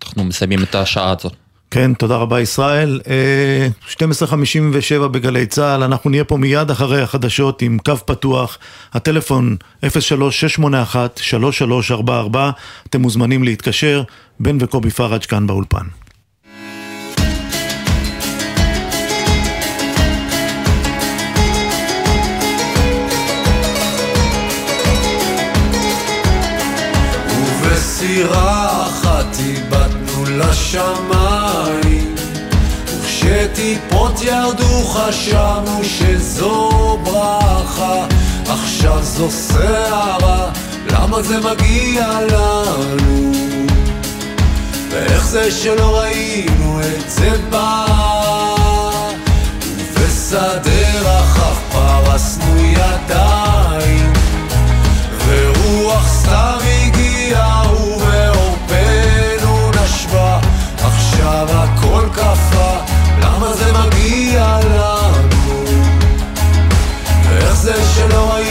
אנחנו מסיימים את השעה הזאת. כן, תודה רבה ישראל. אה, 12:57 בגלי צה"ל, אנחנו נהיה פה מיד אחרי החדשות עם קו פתוח, הטלפון 03-681-3344, אתם מוזמנים להתקשר, בן וקובי פראג' כאן באולפן. ובסירה אחת איבדנו לשמיים וכשטיפות ירדו חשבנו שזו ברכה עכשיו זו סערה, למה זה מגיע לנו? ואיך זה שלא ראינו את זה בא? ובשדה רחב פרסנו ידיים ורוח סתם הגיעה ובעורפנו נשבה. עכשיו הכל קפא למה זה מגיע לנו? ואיך זה שלא ראינו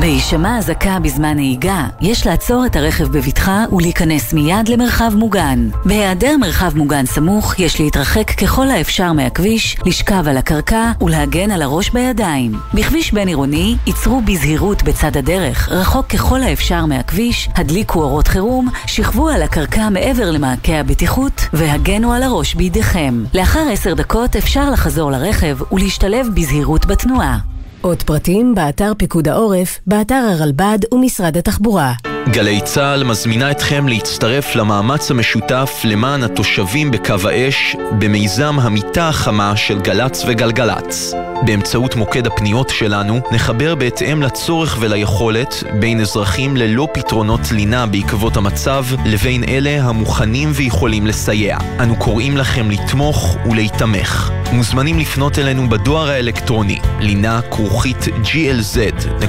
בהישמע אזעקה בזמן נהיגה, יש לעצור את הרכב בבטחה ולהיכנס מיד למרחב מוגן. בהיעדר מרחב מוגן סמוך, יש להתרחק ככל האפשר מהכביש, לשכב על הקרקע ולהגן על הראש בידיים. בכביש בין עירוני, ייצרו בזהירות בצד הדרך, רחוק ככל האפשר מהכביש, הדליקו אורות חירום, שכבו על הקרקע מעבר למעקה הבטיחות והגנו על הראש בידיכם. לאחר עשר דקות אפשר לחזור לרכב ולהשתלב בזהירות בתנועה. עוד פרטים באתר פיקוד העורף, באתר הרלב"ד ומשרד התחבורה. גלי צה"ל מזמינה אתכם להצטרף למאמץ המשותף למען התושבים בקו האש במיזם המיטה החמה של גל"צ וגלגלצ. באמצעות מוקד הפניות שלנו נחבר בהתאם לצורך וליכולת בין אזרחים ללא פתרונות לינה בעקבות המצב לבין אלה המוכנים ויכולים לסייע. אנו קוראים לכם לתמוך ולהיתמך. מוזמנים לפנות אלינו בדואר האלקטרוני לינה כרוכית glz.co.il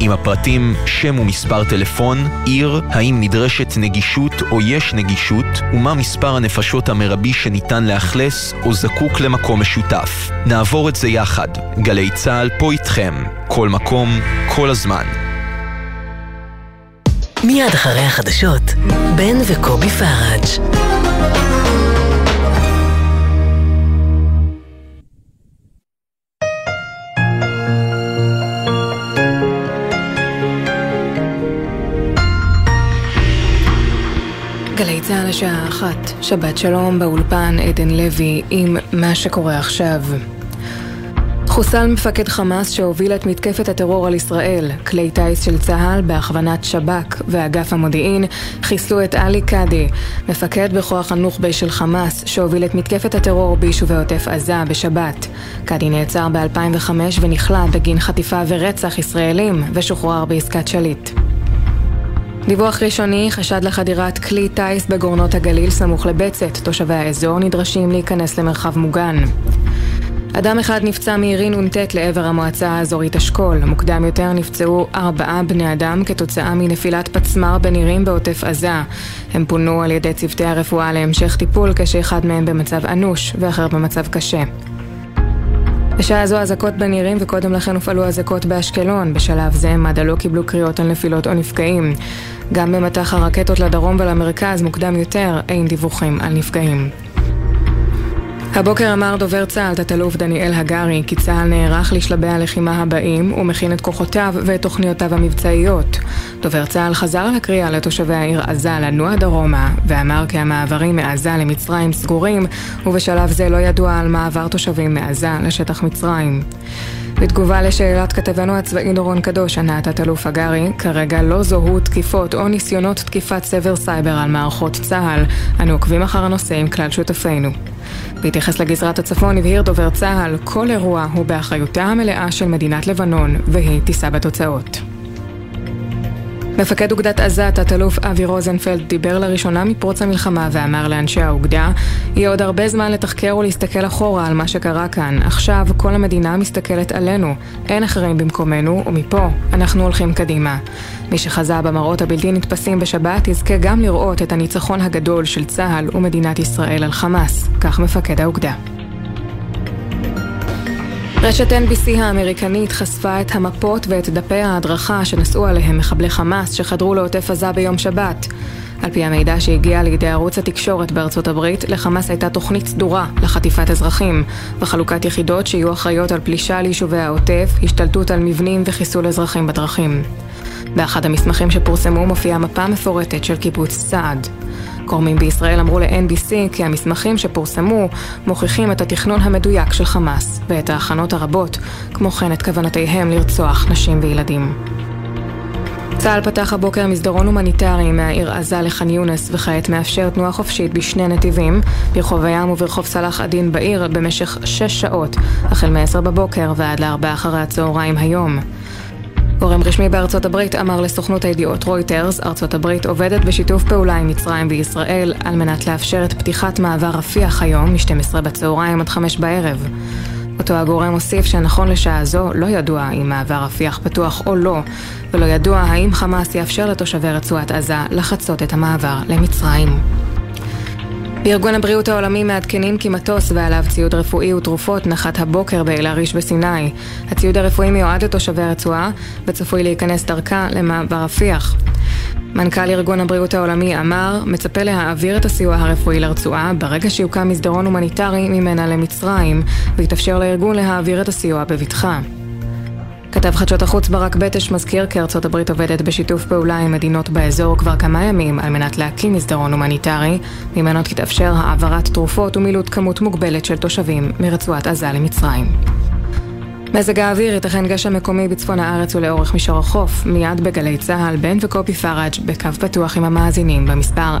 עם הפרטים שם ומספר טלפון, עיר, האם נדרשת נגישות או יש נגישות, ומה מספר הנפשות המרבי שניתן לאכלס או זקוק למקום משותף. נעבור את זה יחד. גלי צה"ל פה איתכם. כל מקום, כל הזמן. מיד אחרי החדשות, בן וקובי פראג'. השעה אחת, שבת שלום באולפן עדן לוי עם מה שקורה עכשיו. חוסל מפקד חמאס שהוביל את מתקפת הטרור על ישראל. כלי טיס של צה"ל בהכוונת שב"כ ואגף המודיעין חיסלו את עלי קאדי, מפקד בכוח הנוח'בה של חמאס שהוביל את מתקפת הטרור ביישובי עוטף עזה בשבת. קאדי נעצר ב-2005 ונכלא בגין חטיפה ורצח ישראלים ושוחרר בעסקת שליט. דיווח ראשוני, חשד לחדירת כלי טיס בגורנות הגליל סמוך לבצת. תושבי האזור נדרשים להיכנס למרחב מוגן. אדם אחד נפצע מירי נ"ט לעבר המועצה האזורית אשכול. מוקדם יותר נפצעו ארבעה בני אדם כתוצאה מנפילת פצמ"ר בנירים בעוטף עזה. הם פונו על ידי צוותי הרפואה להמשך טיפול כשאחד מהם במצב אנוש ואחר במצב קשה. בשעה זו אזעקות בנירים וקודם לכן הופעלו אזעקות באשקלון. בשלב זה מד"א לא קיבלו קריאות על נפילות או נפגעים. גם במטח הרקטות לדרום ולמרכז מוקדם יותר אין דיווחים על נפגעים. הבוקר אמר דובר צה"ל, תת-אלוף דניאל הגרי, כי צה"ל נערך לשלבי הלחימה הבאים ומכין את כוחותיו ואת תוכניותיו המבצעיות. דובר צה"ל חזר על הקריאה לתושבי העיר עזה לנוע דרומה, ואמר כי המעברים מעזה למצרים סגורים, ובשלב זה לא ידוע על מעבר תושבים מעזה לשטח מצרים. בתגובה לשאלת כתבנו הצבאי דורון קדוש, ענה תת-אלוף הגרי, כרגע לא זוהו תקיפות או ניסיונות תקיפת סבר סייבר על מערכות צה"ל. אנו עוקבים אחר הנושא עם כלל שותפינו. בהתייחס לגזרת הצפון הבהיר דובר צה"ל, כל אירוע הוא באחריותה המלאה של מדינת לבנון, והיא תישא בתוצאות. מפקד אוגדת עזה, תת-אלוף אבי רוזנפלד, דיבר לראשונה מפרוץ המלחמה ואמר לאנשי האוגדה, יהיה עוד הרבה זמן לתחקר ולהסתכל אחורה על מה שקרה כאן. עכשיו כל המדינה מסתכלת עלינו. אין אחרים במקומנו, ומפה אנחנו הולכים קדימה. מי שחזה במראות הבלתי נתפסים בשבת, יזכה גם לראות את הניצחון הגדול של צה"ל ומדינת ישראל על חמאס. כך מפקד האוגדה. רשת NBC האמריקנית חשפה את המפות ואת דפי ההדרכה שנשאו עליהם מחבלי חמאס שחדרו לעוטף עזה ביום שבת. על פי המידע שהגיע לידי ערוץ התקשורת בארצות הברית, לחמאס הייתה תוכנית סדורה לחטיפת אזרחים, וחלוקת יחידות שיהיו אחראיות על פלישה ליישובי העוטף, השתלטות על מבנים וחיסול אזרחים בדרכים. באחד המסמכים שפורסמו מופיעה מפה מפורטת של קיבוץ סעד. גורמים בישראל אמרו ל-NBC כי המסמכים שפורסמו מוכיחים את התכנון המדויק של חמאס ואת ההכנות הרבות, כמו כן את כוונותיהם לרצוח נשים וילדים. צה"ל פתח הבוקר מסדרון הומניטרי מהעיר עזה לח'אן יונס וכעת מאפשר תנועה חופשית בשני נתיבים ברחוב הים וברחוב סלאח א-דין בעיר במשך שש שעות החל מ-10 בבוקר ועד ל-4 אחרי הצהריים היום. גורם רשמי בארצות הברית אמר לסוכנות הידיעות רויטרס, ארצות הברית עובדת בשיתוף פעולה עם מצרים וישראל על מנת לאפשר את פתיחת מעבר רפיח היום מ-12 בצהריים עד 5 בערב. אותו הגורם הוסיף שנכון לשעה זו לא ידוע אם מעבר רפיח פתוח או לא, ולא ידוע האם חמאס יאפשר לתושבי רצועת עזה לחצות את המעבר למצרים. בארגון הבריאות העולמי מעדכנים כי מטוס ועליו ציוד רפואי ותרופות נחת הבוקר באל-עריש בסיני. הציוד הרפואי מיועד לתושבי הרצועה וצפוי להיכנס דרכה למעבר רפיח. מנכ"ל ארגון הבריאות העולמי אמר, מצפה להעביר את הסיוע הרפואי לרצועה ברגע שיוקם מסדרון הומניטרי ממנה למצרים, ויתאפשר לארגון להעביר את הסיוע בבטחה. כתב חדשות החוץ ברק בטש מזכיר כי ארצות הברית עובדת בשיתוף פעולה עם מדינות באזור כבר כמה ימים על מנת להקים מסדרון הומניטרי, ממנו תתאפשר העברת תרופות ומילוט כמות מוגבלת של תושבים מרצועת עזה למצרים. מזג האוויר ייתכן גשם מקומי בצפון הארץ ולאורך מישור החוף, מיד בגלי צה"ל, בן וקופי פראג' בקו פתוח עם המאזינים במספר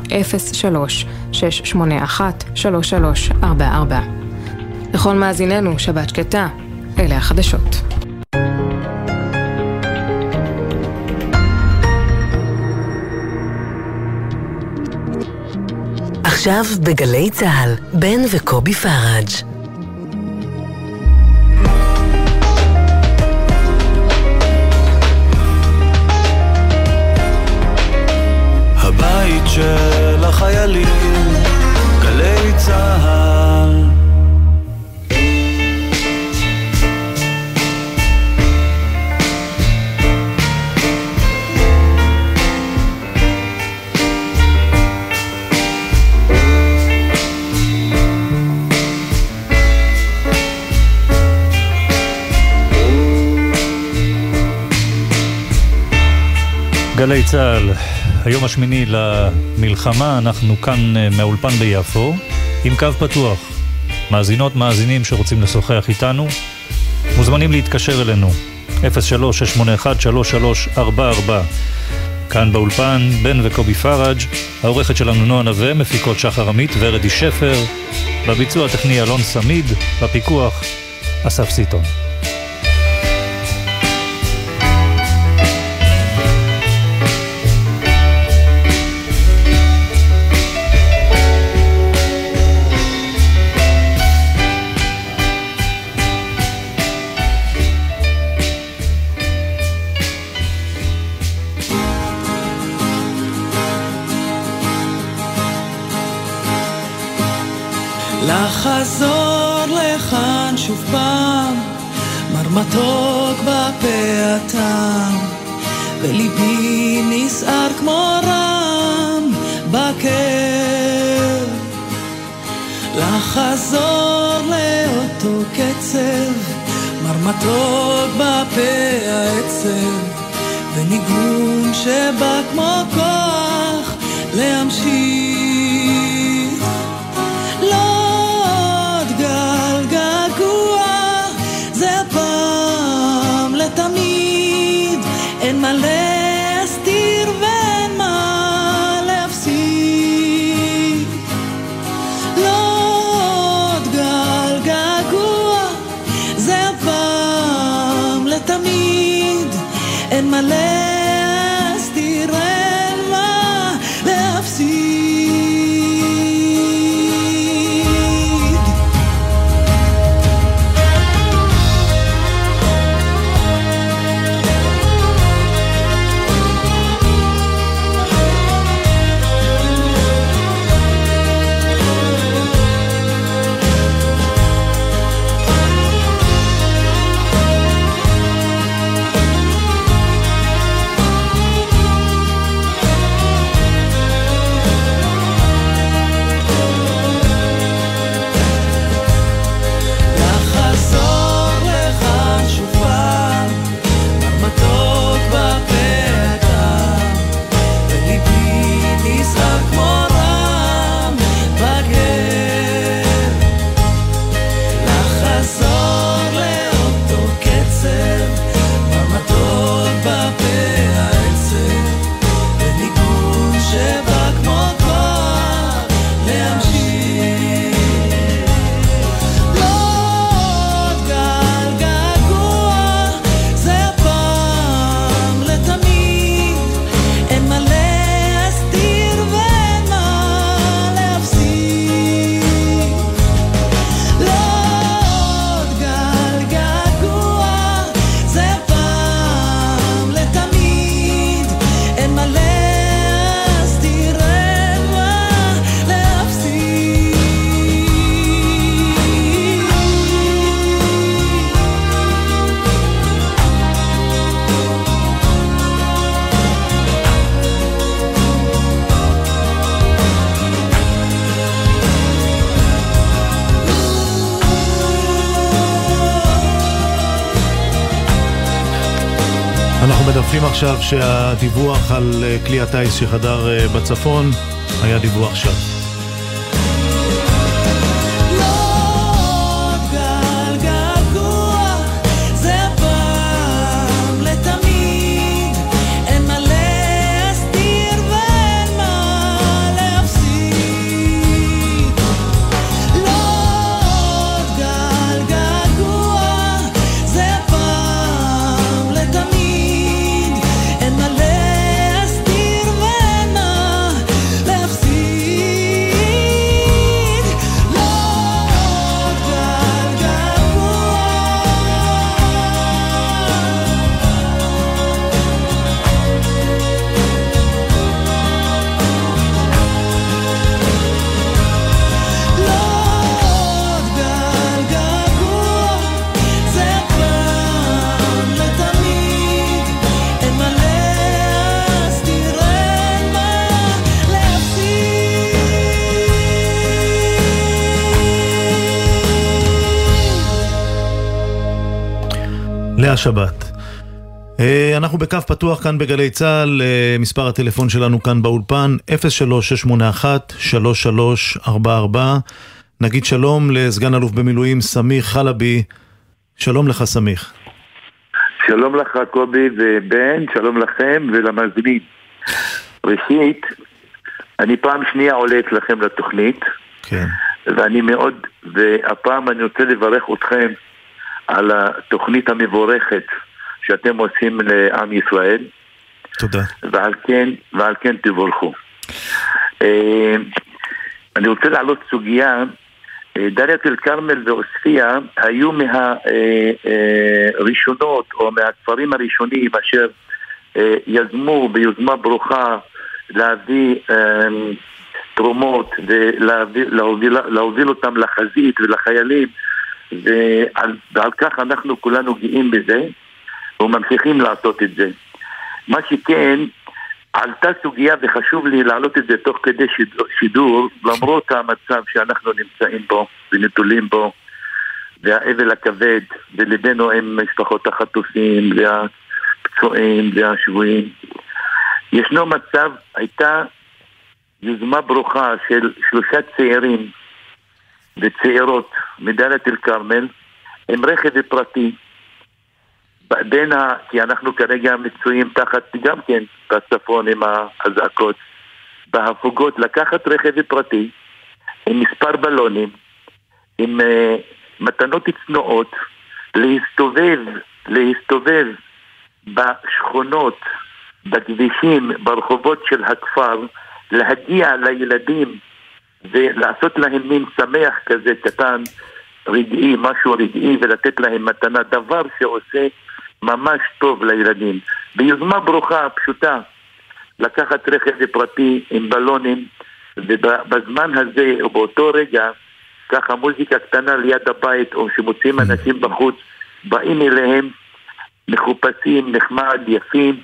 03-681-3344. לכל מאזיננו, שבת שקטה, אלה החדשות. עכשיו בגלי צה"ל, בן וקובי פראג'. גלי צה"ל, היום השמיני למלחמה, אנחנו כאן אה, מהאולפן ביפו, עם קו פתוח. מאזינות, מאזינים שרוצים לשוחח איתנו, מוזמנים להתקשר אלינו, 03-681-3344. כאן באולפן, בן וקובי פראג', העורכת שלנו נועה נווה, מפיקות שחר עמית ורדי שפר, בביצוע הטכני אלון סמיד, בפיקוח אסף סיטון. פעם, מר מתוק בפה הטעם, וליבי נסער כמו רם בקר. לחזור לאותו קצב, מר מתוק בפה העצב, וניגון שבא כמו כוח להמשיך. עכשיו שהדיווח על אה, כלי הטיס שחדר אה, בצפון היה דיווח שווא. לאה שבת. אה, אנחנו בקו פתוח כאן בגלי צה"ל, אה, מספר הטלפון שלנו כאן באולפן 03-681-3344. נגיד שלום לסגן אלוף במילואים סמיך חלבי, שלום לך סמיך. שלום לך קובי ובן, שלום לכם ולמאזינים. ראשית, אני פעם שנייה עולה אצלכם לתוכנית, כן. ואני מאוד, והפעם אני רוצה לברך אתכם על התוכנית המבורכת שאתם עושים לעם ישראל, תודה. ועל כן, ועל כן תבורכו. אה, אני רוצה להעלות סוגיה, אה, דאלית אל כרמל ועוספיא היו מהראשונות או מהכפרים הראשונים אשר אה, יזמו ביוזמה ברוכה להביא אה, תרומות ולהוביל להוביל אותם לחזית ולחיילים ועל, ועל כך אנחנו כולנו גאים בזה וממשיכים לעשות את זה. מה שכן, עלתה סוגיה וחשוב לי להעלות את זה תוך כדי שידור, שידור למרות המצב שאנחנו נמצאים בו ונתולים בו והאבל הכבד וליבנו עם משפחות החטופים והפצועים והשבויים. ישנו מצב, הייתה יוזמה ברוכה של שלושה צעירים וצעירות מדאלית אל כרמל עם רכב פרטי בין ה... כי אנחנו כרגע מצויים תחת גם כן בצפון עם האזעקות בהפוגות לקחת רכב פרטי עם מספר בלונים עם uh, מתנות צנועות להסתובב, להסתובב בשכונות, בכבישים, ברחובות של הכפר להגיע לילדים ולעשות להם מין שמח כזה קטן, רגעי, משהו רגעי, ולתת להם מתנה, דבר שעושה ממש טוב לילדים. ביוזמה ברוכה, פשוטה, לקחת רכב פרטי עם בלונים, ובזמן הזה, או באותו רגע, ככה מוזיקה קטנה ליד הבית, או שמוצאים אנשים בחוץ, באים אליהם, מחופשים, נחמד, יפים,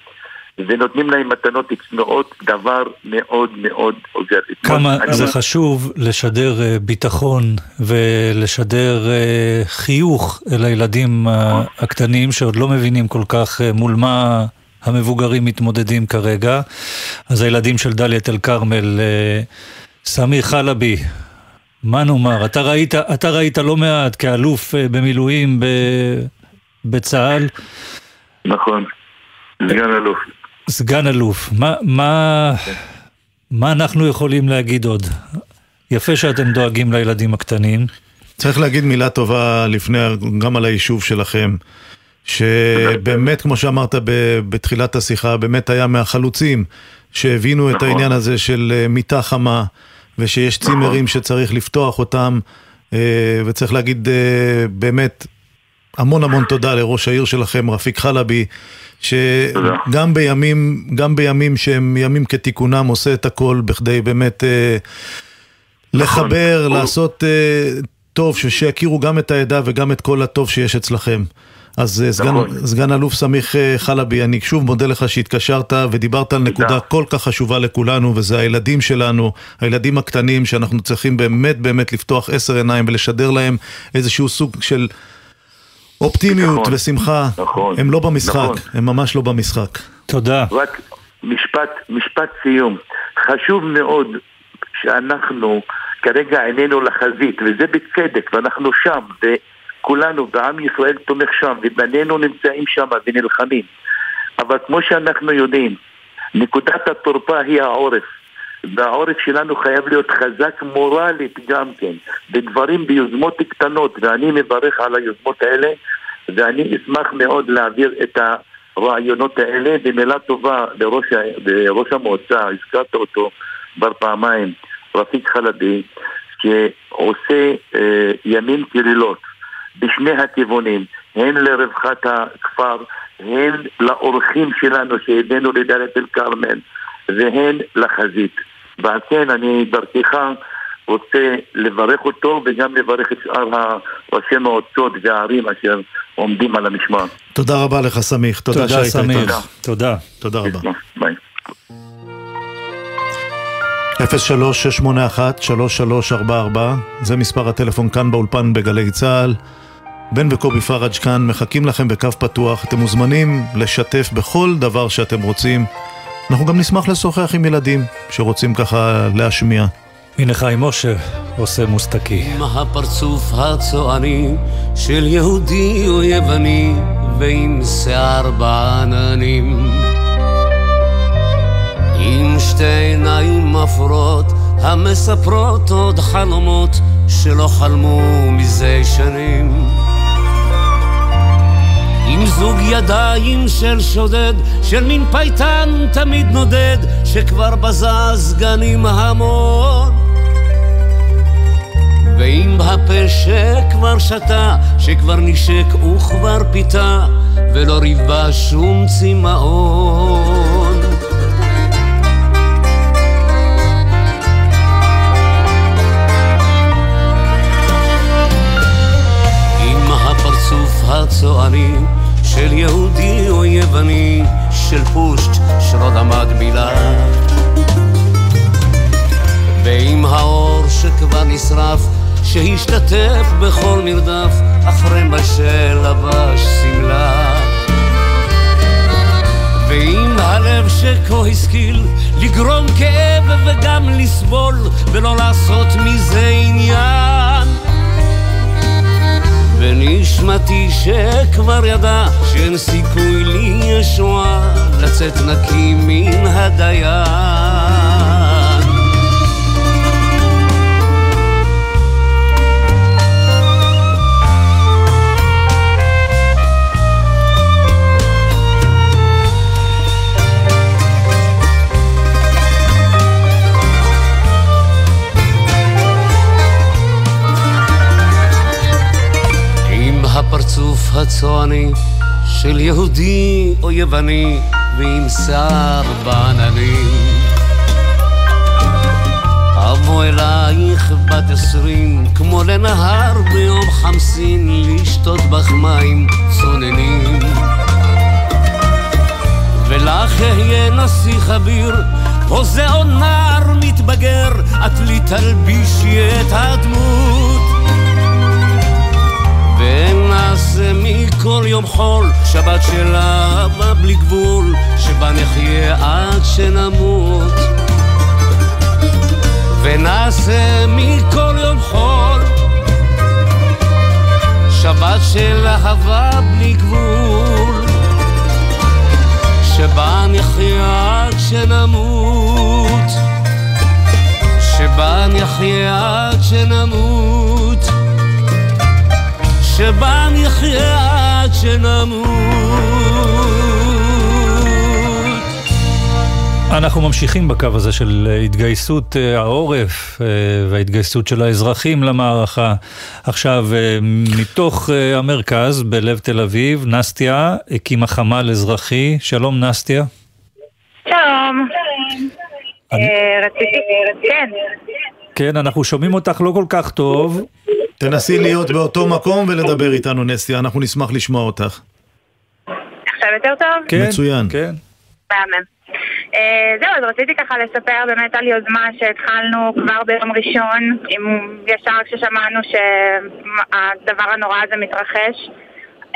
ונותנים להם מתנות צנועות, דבר מאוד מאוד עוזר. כמה זה חשוב לשדר אה, ביטחון ולשדר אה, חיוך אל הילדים ה- הקטנים שעוד לא מבינים כל כך אה, מול מה המבוגרים מתמודדים כרגע. אז הילדים של דאלית אל כרמל, אה, סמי חלבי, מה נאמר? אתה ראית, אתה ראית לא מעט כאלוף אה, במילואים ב, בצה"ל. נכון, סגן אלוף. סגן אלוף, מה, מה, מה אנחנו יכולים להגיד עוד? יפה שאתם דואגים לילדים הקטנים. צריך להגיד מילה טובה לפני, גם על היישוב שלכם, שבאמת, כמו שאמרת ב- בתחילת השיחה, באמת היה מהחלוצים שהבינו את נכון. העניין הזה של אה, מיטה חמה, ושיש צימרים שצריך לפתוח אותם, אה, וצריך להגיד אה, באמת המון המון תודה לראש העיר שלכם, רפיק חלבי, שגם בימים, גם בימים שהם ימים כתיקונם עושה את הכל בכדי באמת אה, לחבר, לעשות אה, טוב, ש- שיכירו גם את העדה וגם את כל הטוב שיש אצלכם. אז אה, סגן, סגן אלוף סמיך אה, חלבי, אני שוב מודה לך שהתקשרת ודיברת על נקודה כל כך חשובה לכולנו, וזה הילדים שלנו, הילדים הקטנים, שאנחנו צריכים באמת באמת לפתוח עשר עיניים ולשדר להם איזשהו סוג של אופטימיות נכון, ושמחה, נכון, הם לא במשחק, נכון. הם ממש לא במשחק. תודה. רק משפט, משפט סיום. חשוב מאוד שאנחנו כרגע עינינו לחזית, וזה בצדק, ואנחנו שם, וכולנו, ועם ישראל תומך שם, ובנינו נמצאים שם ונלחמים. אבל כמו שאנחנו יודעים, נקודת התורפה היא העורף. והעורף שלנו חייב להיות חזק מורלית גם כן, בדברים, ביוזמות קטנות, ואני מברך על היוזמות האלה, ואני אשמח מאוד להעביר את הרעיונות האלה, ומילה טובה לראש, לראש המועצה, הזכרת אותו כבר פעמיים, רפיק חלבי, שעושה אה, ימים כלילות בשני הכיוונים, הן לרווחת הכפר, הן לאורחים שלנו שהבאנו לדאלית אל כרמל, והן לחזית. ועל כן אני דרכך רוצה לברך אותו וגם לברך את שאר ראשי מועצות והערים אשר עומדים על המשמר. תודה רבה לך, סמיך. תודה תודה, שהיית סמיך. איתנו. תודה. תודה רבה. ביי. 03-681-3344, זה מספר הטלפון כאן באולפן בגלי צה"ל. בן וקובי פראג' כאן, מחכים לכם בקו פתוח. אתם מוזמנים לשתף בכל דבר שאתם רוצים. אנחנו גם נשמח לשוחח עם ילדים שרוצים ככה להשמיע. הנה חיים משה עושה מוסטקי. עם הפרצוף הצועני של יהודי או יווני ועם שיער בעננים עם שתי עיניים מפרות המספרות עוד חלומות שלא חלמו מזה שנים עם זוג ידיים של שודד, של מין פייטן תמיד נודד, שכבר בזז גנים המון. ועם הפה שכבר שתה, שכבר נשק וכבר פיתה, ולא ריבה שום צמאון. עם הפרצוף הצועני של יהודי או יווני, של פושט שלא למד מילה. ועם האור שכבר נשרף, שהשתתף בכל מרדף, אחרי מה שלבש שמלה. ועם הלב שכה השכיל לגרום כאב וגם לסבול, ולא לעשות מזה עניין. ונשמתי שכבר ידע שאין סיכוי לי ישועה לצאת נקי מן הדיין. הפרצוף הצועני של יהודי או יווני ועם שיער בעננים. אבוא אלייך בת עשרים כמו לנהר ביום חמסין לשתות בך מים צוננים. ולך אהיה נסיך אביר, הוזה או נער מתבגר, את לי תלבישי את הדמות. ונעשה מכל יום חול. שבת של אהבה בלי גבול שבה נחיה עד שנמות. ונעשה מכל יום חול. שבת של אהבה בלי גבול. שבה נחיה עד שנמות. שבה נחיה עד שנמות שבה נחיה עד שנמות. אנחנו ממשיכים בקו הזה של אה, התגייסות אה, העורף אה, וההתגייסות של האזרחים למערכה. עכשיו, מתוך המרכז בלב תל אביב, נסטיה הקימה חמ"ל אזרחי. שלום נסטיה. שלום. רציתי, כן. כן, אנחנו שומעים אותך לא כל כך טוב. תנסי להיות באותו מקום ולדבר איתנו, נסטיה, אנחנו נשמח לשמוע אותך. עכשיו יותר טוב? כן, מצוין. כן. מהמם. אה, זהו, אז רציתי ככה לספר באמת על יוזמה שהתחלנו כבר ביום ראשון, עם ישר כששמענו שהדבר הנורא הזה מתרחש.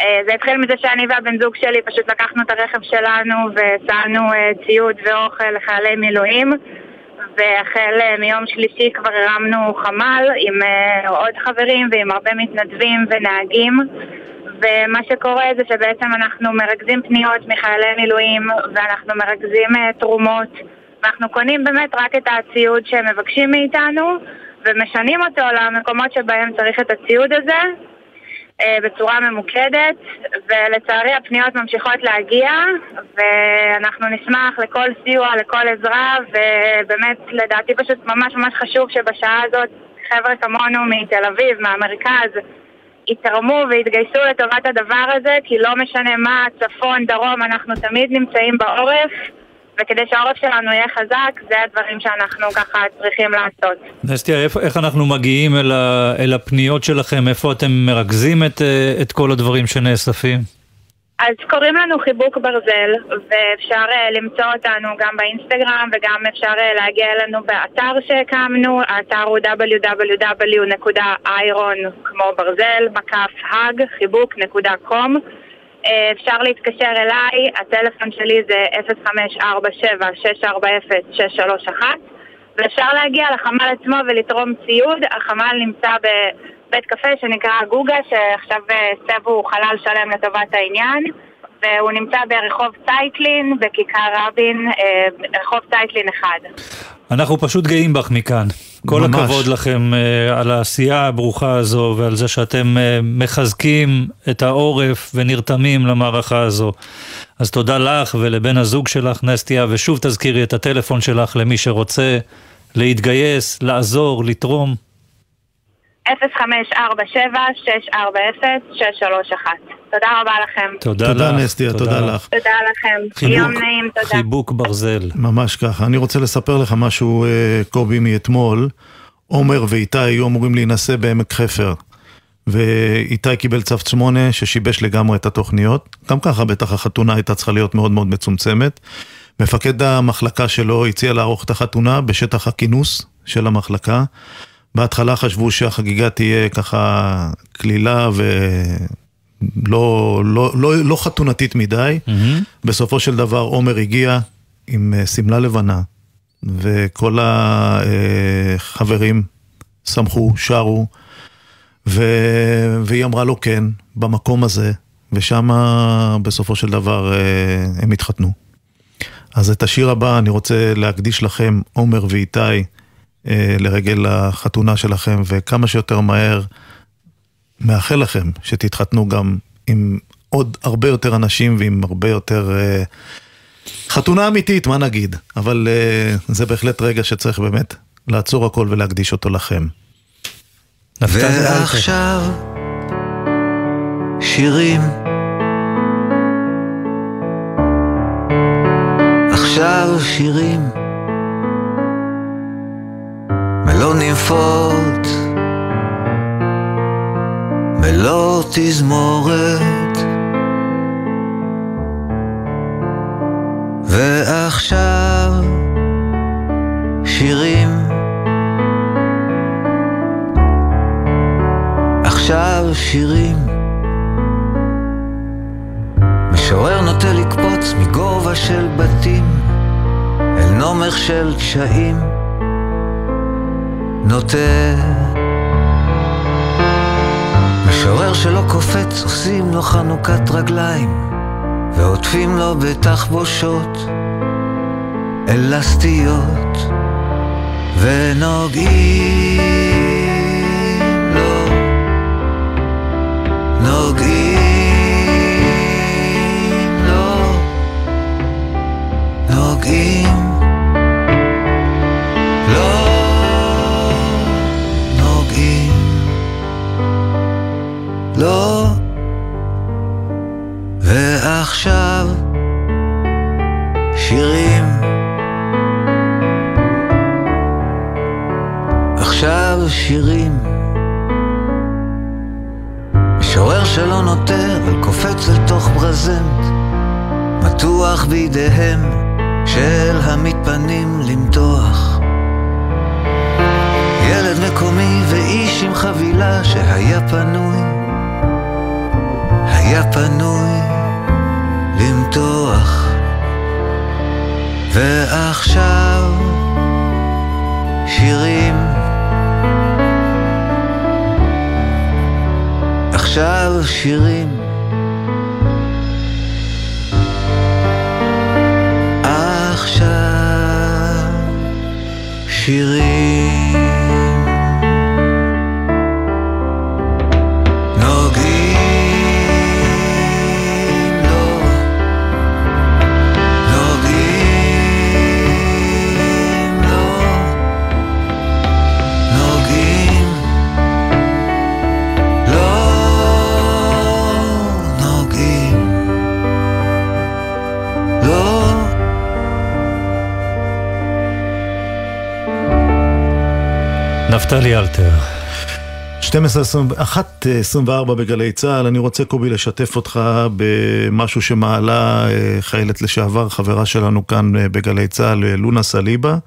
אה, זה התחיל מזה שאני והבן זוג שלי פשוט לקחנו את הרכב שלנו ושמנו אה, ציוד ואוכל לחיילי מילואים והחל אה, מיום שלישי כבר הרמנו חמ"ל עם אה, עוד חברים ועם הרבה מתנדבים ונהגים. ומה שקורה זה שבעצם אנחנו מרכזים פניות מחיילי מילואים ואנחנו מרכזים אה, תרומות. ואנחנו קונים באמת רק את הציוד שהם מבקשים מאיתנו ומשנים אותו למקומות שבהם צריך את הציוד הזה בצורה ממוקדת, ולצערי הפניות ממשיכות להגיע, ואנחנו נשמח לכל סיוע, לכל עזרה, ובאמת לדעתי פשוט ממש ממש חשוב שבשעה הזאת חבר'ה כמונו מתל אביב, מהמרכז, יתרמו ויתגייסו לטובת הדבר הזה, כי לא משנה מה, צפון, דרום, אנחנו תמיד נמצאים בעורף. וכדי שהעורף שלנו יהיה חזק, זה הדברים שאנחנו ככה צריכים לעשות. נסטיה, איפה- איך אנחנו מגיעים אל, ה, אל הפניות שלכם? איפה אתם מרכזים את, אה, את כל הדברים שנאספים? אז קוראים לנו חיבוק ברזל, ואפשר אה, למצוא אותנו גם באינסטגרם וגם אפשר אה, להגיע אלינו באתר שהקמנו, האתר הוא www.iron כמו ברזל, מקף האג, חיבוק נקודה קום. אה, אפשר להתקשר אליי, הטלפון שלי זה 0547-640-631 ואפשר להגיע לחמ"ל עצמו ולתרום ציוד, החמ"ל נמצא בבית קפה שנקרא גוגה, שעכשיו אה, הסבו חלל שלם לטובת העניין והוא נמצא ברחוב צייטלין, בכיכר רבין, אה, רחוב צייטלין 1. אנחנו פשוט גאים בך מכאן. כל ממש. הכבוד לכם אה, על העשייה הברוכה הזו ועל זה שאתם אה, מחזקים את העורף ונרתמים למערכה הזו. אז תודה לך ולבן הזוג שלך, נסטיה, ושוב תזכירי את הטלפון שלך למי שרוצה להתגייס, לעזור, לתרום. 0547-640-631. תודה רבה לכם. תודה, תודה, לך. נסטיה, תודה לך. תודה לכם. חיבוק. יום נעים, תודה. חיבוק ברזל. ממש ככה. אני רוצה לספר לך משהו, אה, קובי, מאתמול. עומר ואיתי היו אמורים להינשא בעמק חפר. ואיתי קיבל צו 8 ששיבש לגמרי את התוכניות. גם ככה בטח החתונה הייתה צריכה להיות מאוד מאוד מצומצמת. מפקד המחלקה שלו הציע לערוך את החתונה בשטח הכינוס של המחלקה. בהתחלה חשבו שהחגיגה תהיה ככה קלילה ולא לא, לא, לא חתונתית מדי. בסופו של דבר עומר הגיע עם אה, שמלה לבנה, וכל החברים שמחו, שרו, ו... והיא אמרה לו כן, במקום הזה, ושם בסופו של דבר אה, הם התחתנו. אז את השיר הבא אני רוצה להקדיש לכם, עומר ואיתי, אה, לרגל החתונה שלכם, וכמה שיותר מהר מאחל לכם שתתחתנו גם עם עוד הרבה יותר אנשים ועם הרבה יותר... אה, חתונה אמיתית, מה נגיד? אבל אה, זה בהחלט רגע שצריך באמת לעצור הכל ולהקדיש אותו לכם. ועכשיו שירים עכשיו שירים מלוא נימפות מלוא תזמורת. ועכשיו שירים. עכשיו שירים. משורר נוטה לקפוץ מגובה של בתים אל נומך של קשיים נוטה. משורר שלא קופץ עושים לו חנוכת רגליים ועוטפים לו בתחבושות אלסטיות ונוגעים לו. נוגעים ברזנט מתוח בידיהם של המתפנים למתוח. ילד מקומי ואיש עם חבילה שהיה פנוי היה פנוי למתוח. ועכשיו שירים. עכשיו שירים שירים נפתלי אלתר. 12.24 בגלי צה"ל, אני רוצה קובי לשתף אותך במשהו שמעלה אה, חיילת לשעבר, חברה שלנו כאן אה, בגלי צה"ל, אה, לונה סליבה.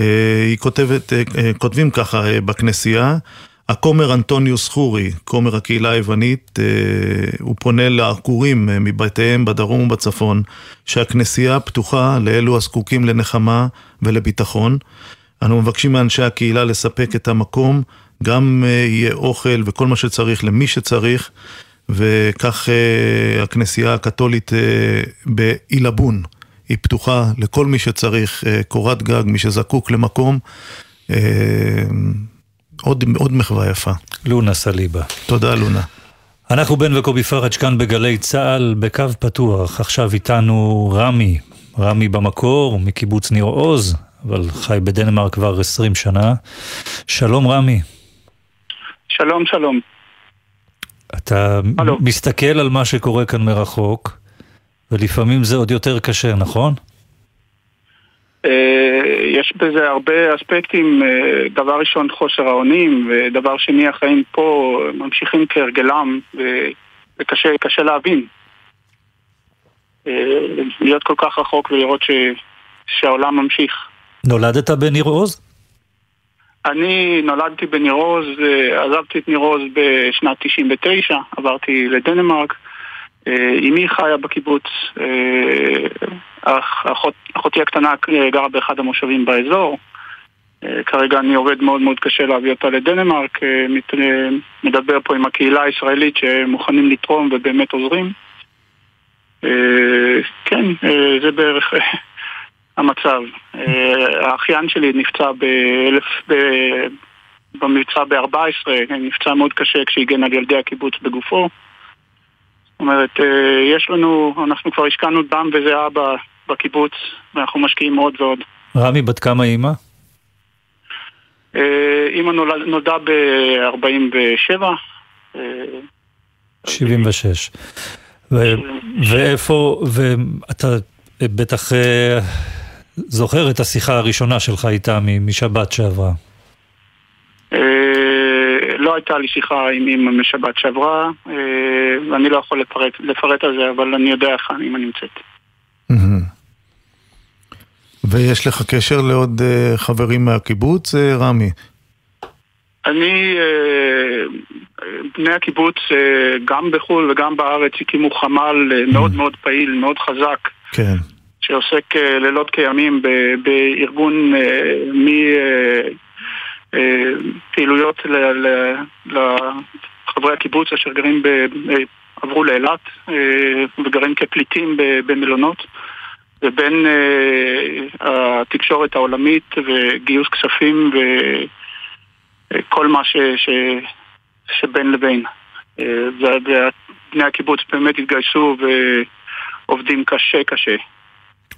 אה, היא כותבת, אה, אה, כותבים ככה אה, בכנסייה, הכומר אנטוניוס חורי, כומר הקהילה היוונית, אה, הוא פונה לעקורים אה, מבתיהם בדרום ובצפון, שהכנסייה פתוחה לאלו הזקוקים לנחמה ולביטחון. אנו מבקשים מאנשי הקהילה לספק את המקום, גם אה, יהיה אוכל וכל מה שצריך למי שצריך, וכך אה, הכנסייה הקתולית אה, בעילבון, היא פתוחה לכל מי שצריך, קורת גג, מי שזקוק למקום. עוד, עוד מחווה יפה. לונה סליבה. תודה, לונה. אנחנו בן וקובי פראג' כאן בגלי צה"ל, בקו פתוח. עכשיו איתנו רמי, רמי במקור, מקיבוץ ניר עוז, אבל חי בדנמרק כבר 20 שנה. שלום רמי. שלום, שלום. אתה מסתכל על מה שקורה כאן מרחוק, ולפעמים זה עוד יותר קשה, נכון? אה, יש בזה הרבה אספקטים, אה, דבר ראשון חוסר האונים, ודבר שני החיים פה ממשיכים כהרגלם, וקשה קשה להבין. אה, להיות כל כך רחוק ולראות ש- שהעולם ממשיך. נולדת בניר עוז? אני נולדתי בניר עוז, אה, עזבתי את ניר עוז בשנת 99, עברתי לדנמרק. אה, אמי חיה בקיבוץ, אה, אח- אחות, אחותי הקטנה גרה באחד המושבים באזור. כרגע אני עובד מאוד מאוד קשה להביא אותה לדנמרק, מדבר פה עם הקהילה הישראלית שמוכנים לתרום ובאמת עוזרים. כן, זה בערך המצב. אה, האחיין שלי נפצע באלף... ב- במבצע ב-14, נפצע מאוד קשה כשהגן על ילדי הקיבוץ בגופו. זאת אומרת, אה, יש לנו, אנחנו כבר השקענו דם וזיעה ב- בקיבוץ, ואנחנו משקיעים עוד ועוד. רמי, בת כמה אימא? אה, אימא נולד- נולדה ב-47, 76. ו- ואיפה, ואתה בטח זוכר את השיחה הראשונה שלך איתה משבת שעברה. אה, לא הייתה לי שיחה עם אימא משבת שעברה, אה, ואני לא יכול לפרט, לפרט על זה, אבל אני יודע היכן אימא נמצאת. ויש לך קשר לעוד אה, חברים מהקיבוץ, רמי? אני, בני הקיבוץ, גם בחו"ל וגם בארץ, הקימו חמ"ל מאוד מאוד פעיל, מאוד חזק, כן. שעוסק אה, לילות כימים בארגון אה, מפעילויות לחברי הקיבוץ אשר גרים, ב, אה, עברו לאילת אה, וגרים כפליטים במלונות. ובין אה, התקשורת העולמית וגיוס כספים וכל מה ש, ש, שבין לבין. אה, ובני הקיבוץ באמת התגייסו ועובדים קשה קשה.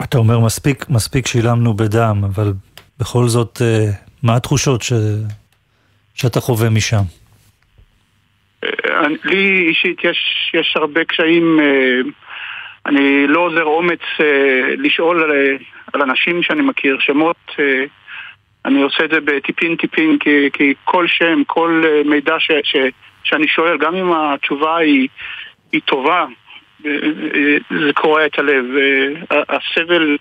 אתה אומר מספיק, מספיק שילמנו בדם, אבל בכל זאת, אה, מה התחושות ש... שאתה חווה משם? אה, לי אישית יש, יש הרבה קשיים, אה, אני לא עוזר אומץ לשאול על, על אנשים שאני מכיר, שמות, אני עושה את זה בטיפין טיפין, כי, כי כל שם, כל מידע ש, ש, שאני שואל, גם אם התשובה היא, היא טובה, זה קורע את הלב. אה, הסבל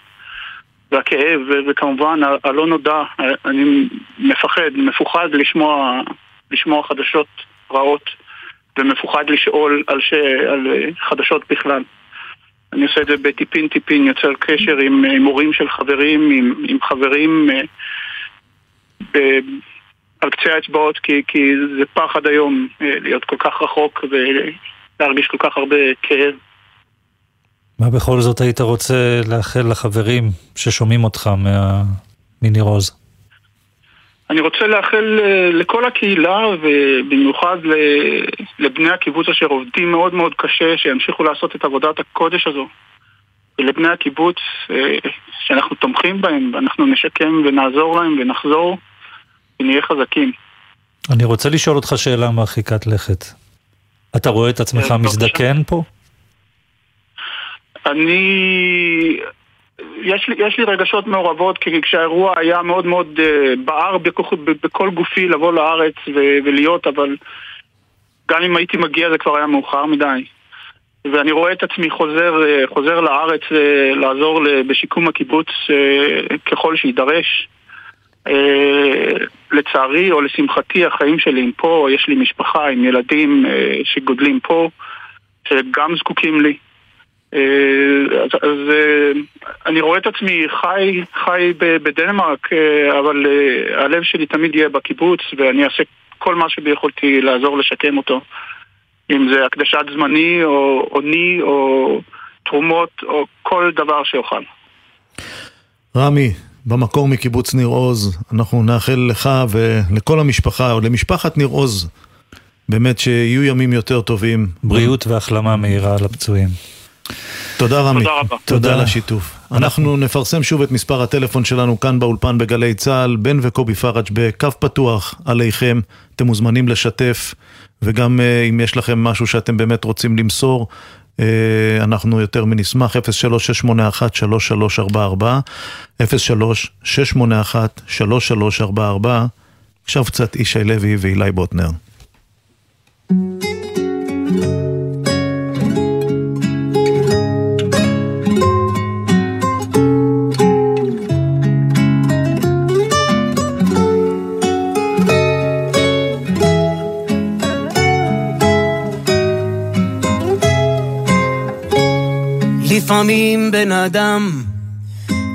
והכאב, וכמובן הלא נודע, אה, אני מפחד, מפוחד לשמוע, לשמוע חדשות רעות ומפוחד לשאול על, ש... על אה, חדשות בכלל. אני עושה את זה בטיפין טיפין, יוצר קשר עם אה, מורים של חברים, עם, עם חברים ב... על קצה האצבעות, כי, כי זה פחד היום להיות כל כך רחוק ולהרגיש כל כך הרבה כאב. מה בכל זאת היית רוצה לאחל לחברים ששומעים אותך מה... מניר עוז? אני רוצה לאחל אה, לכל הקהילה ובמיוחד לבני הקיבוץ אשר עובדים מאוד מאוד קשה שימשיכו לעשות את עבודת הקודש הזו ולבני הקיבוץ אה, שאנחנו תומכים בהם ואנחנו נשקם ונעזור להם ונחזור ונהיה חזקים. אני רוצה לשאול אותך שאלה מרחיקת לכת. אתה רואה את עצמך כן, מזדקן פה? אני... יש לי, יש לי רגשות מעורבות כי כשהאירוע היה מאוד מאוד uh, בער בכוח, בכל גופי לבוא לארץ ו- ולהיות, אבל גם אם הייתי מגיע זה כבר היה מאוחר מדי. ואני רואה את עצמי חוזר, אה, חוזר לארץ אה, לעזור בשיקום הקיבוץ אה, ככל שיידרש. אה, לצערי או לשמחתי החיים שלי הם פה, יש לי משפחה עם ילדים אה, שגודלים פה, שגם זקוקים לי. אה, אז, אז אה, אני רואה את עצמי חי, חי בדנמרק, אה, אבל הלב שלי תמיד יהיה בקיבוץ ואני אעשה כל מה שביכולתי לעזור לשקם אותו. אם זה הקדשת זמני או עוני או תרומות או כל דבר שאוכל. רמי, במקור מקיבוץ ניר עוז, אנחנו נאחל לך ולכל המשפחה, או למשפחת ניר עוז, באמת שיהיו ימים יותר טובים. בריאות והחלמה מהירה לפצועים. תודה רמי. תודה רבה. תודה על השיתוף. אנחנו נפרסם שוב את מספר הטלפון שלנו כאן באולפן בגלי צה"ל, בן וקובי פראג' בקו פתוח עליכם, אתם מוזמנים לשתף, וגם אה, אם יש לכם משהו שאתם באמת רוצים למסור, אה, אנחנו יותר מנשמח, 03-681-3344, 03-681-3344, עכשיו קצת ישי לוי ואילי בוטנר. לפעמים בן אדם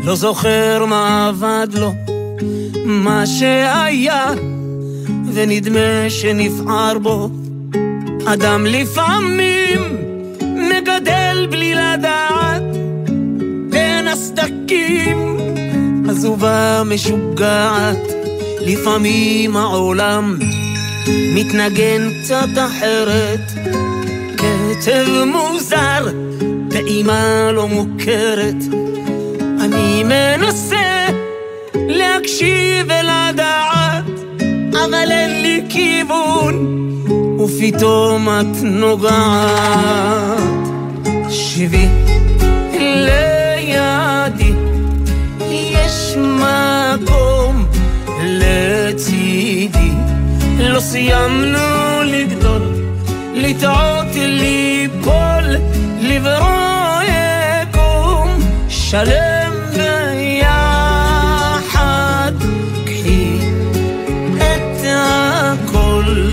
לא זוכר מה עבד לו, מה שהיה, ונדמה שנפער בו. אדם לפעמים מגדל בלי לדעת בין הסדקים, עזובה משוגעת. לפעמים העולם מתנגן קצת אחרת, כתב מוזר, פעימה לא מוכרת. אני מנסה להקשיב ולדעת, אבל אין לי כיוון, ופתאום את נוגעת. שבי לידי, יש מקום לצידי. לא סיימנו לגדול, לטעות, ליפול, לברוא יקום שלם ביחד. קחי את הכל,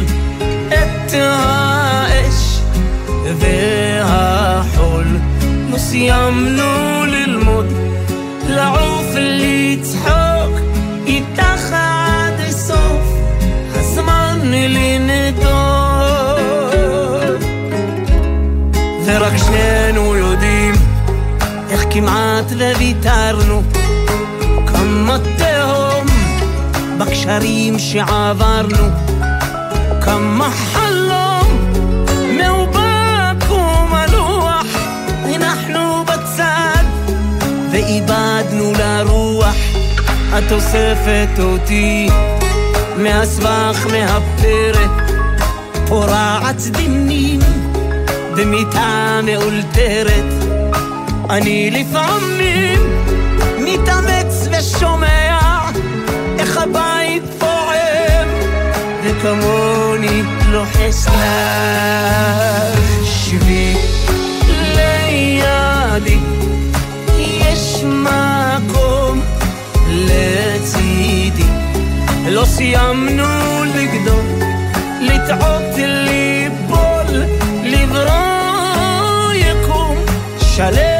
את האש והחול. לא כמעט וויתרנו כמה תהום בקשרים שעברנו. כמה חלום מאובק ומלוח. הנחנו בצד ואיבדנו לרוח. את אוספת אותי מהסבך, מהפרק, פורעת דמנים במיטה מאולתרת. אני לפעמים מתאמץ ושומע איך הבית פועם וכמוני לוחס לה שבי לידי יש מקום לצידי. לא סיימנו לגדול לטעות ליפול לברוא יקום שלם.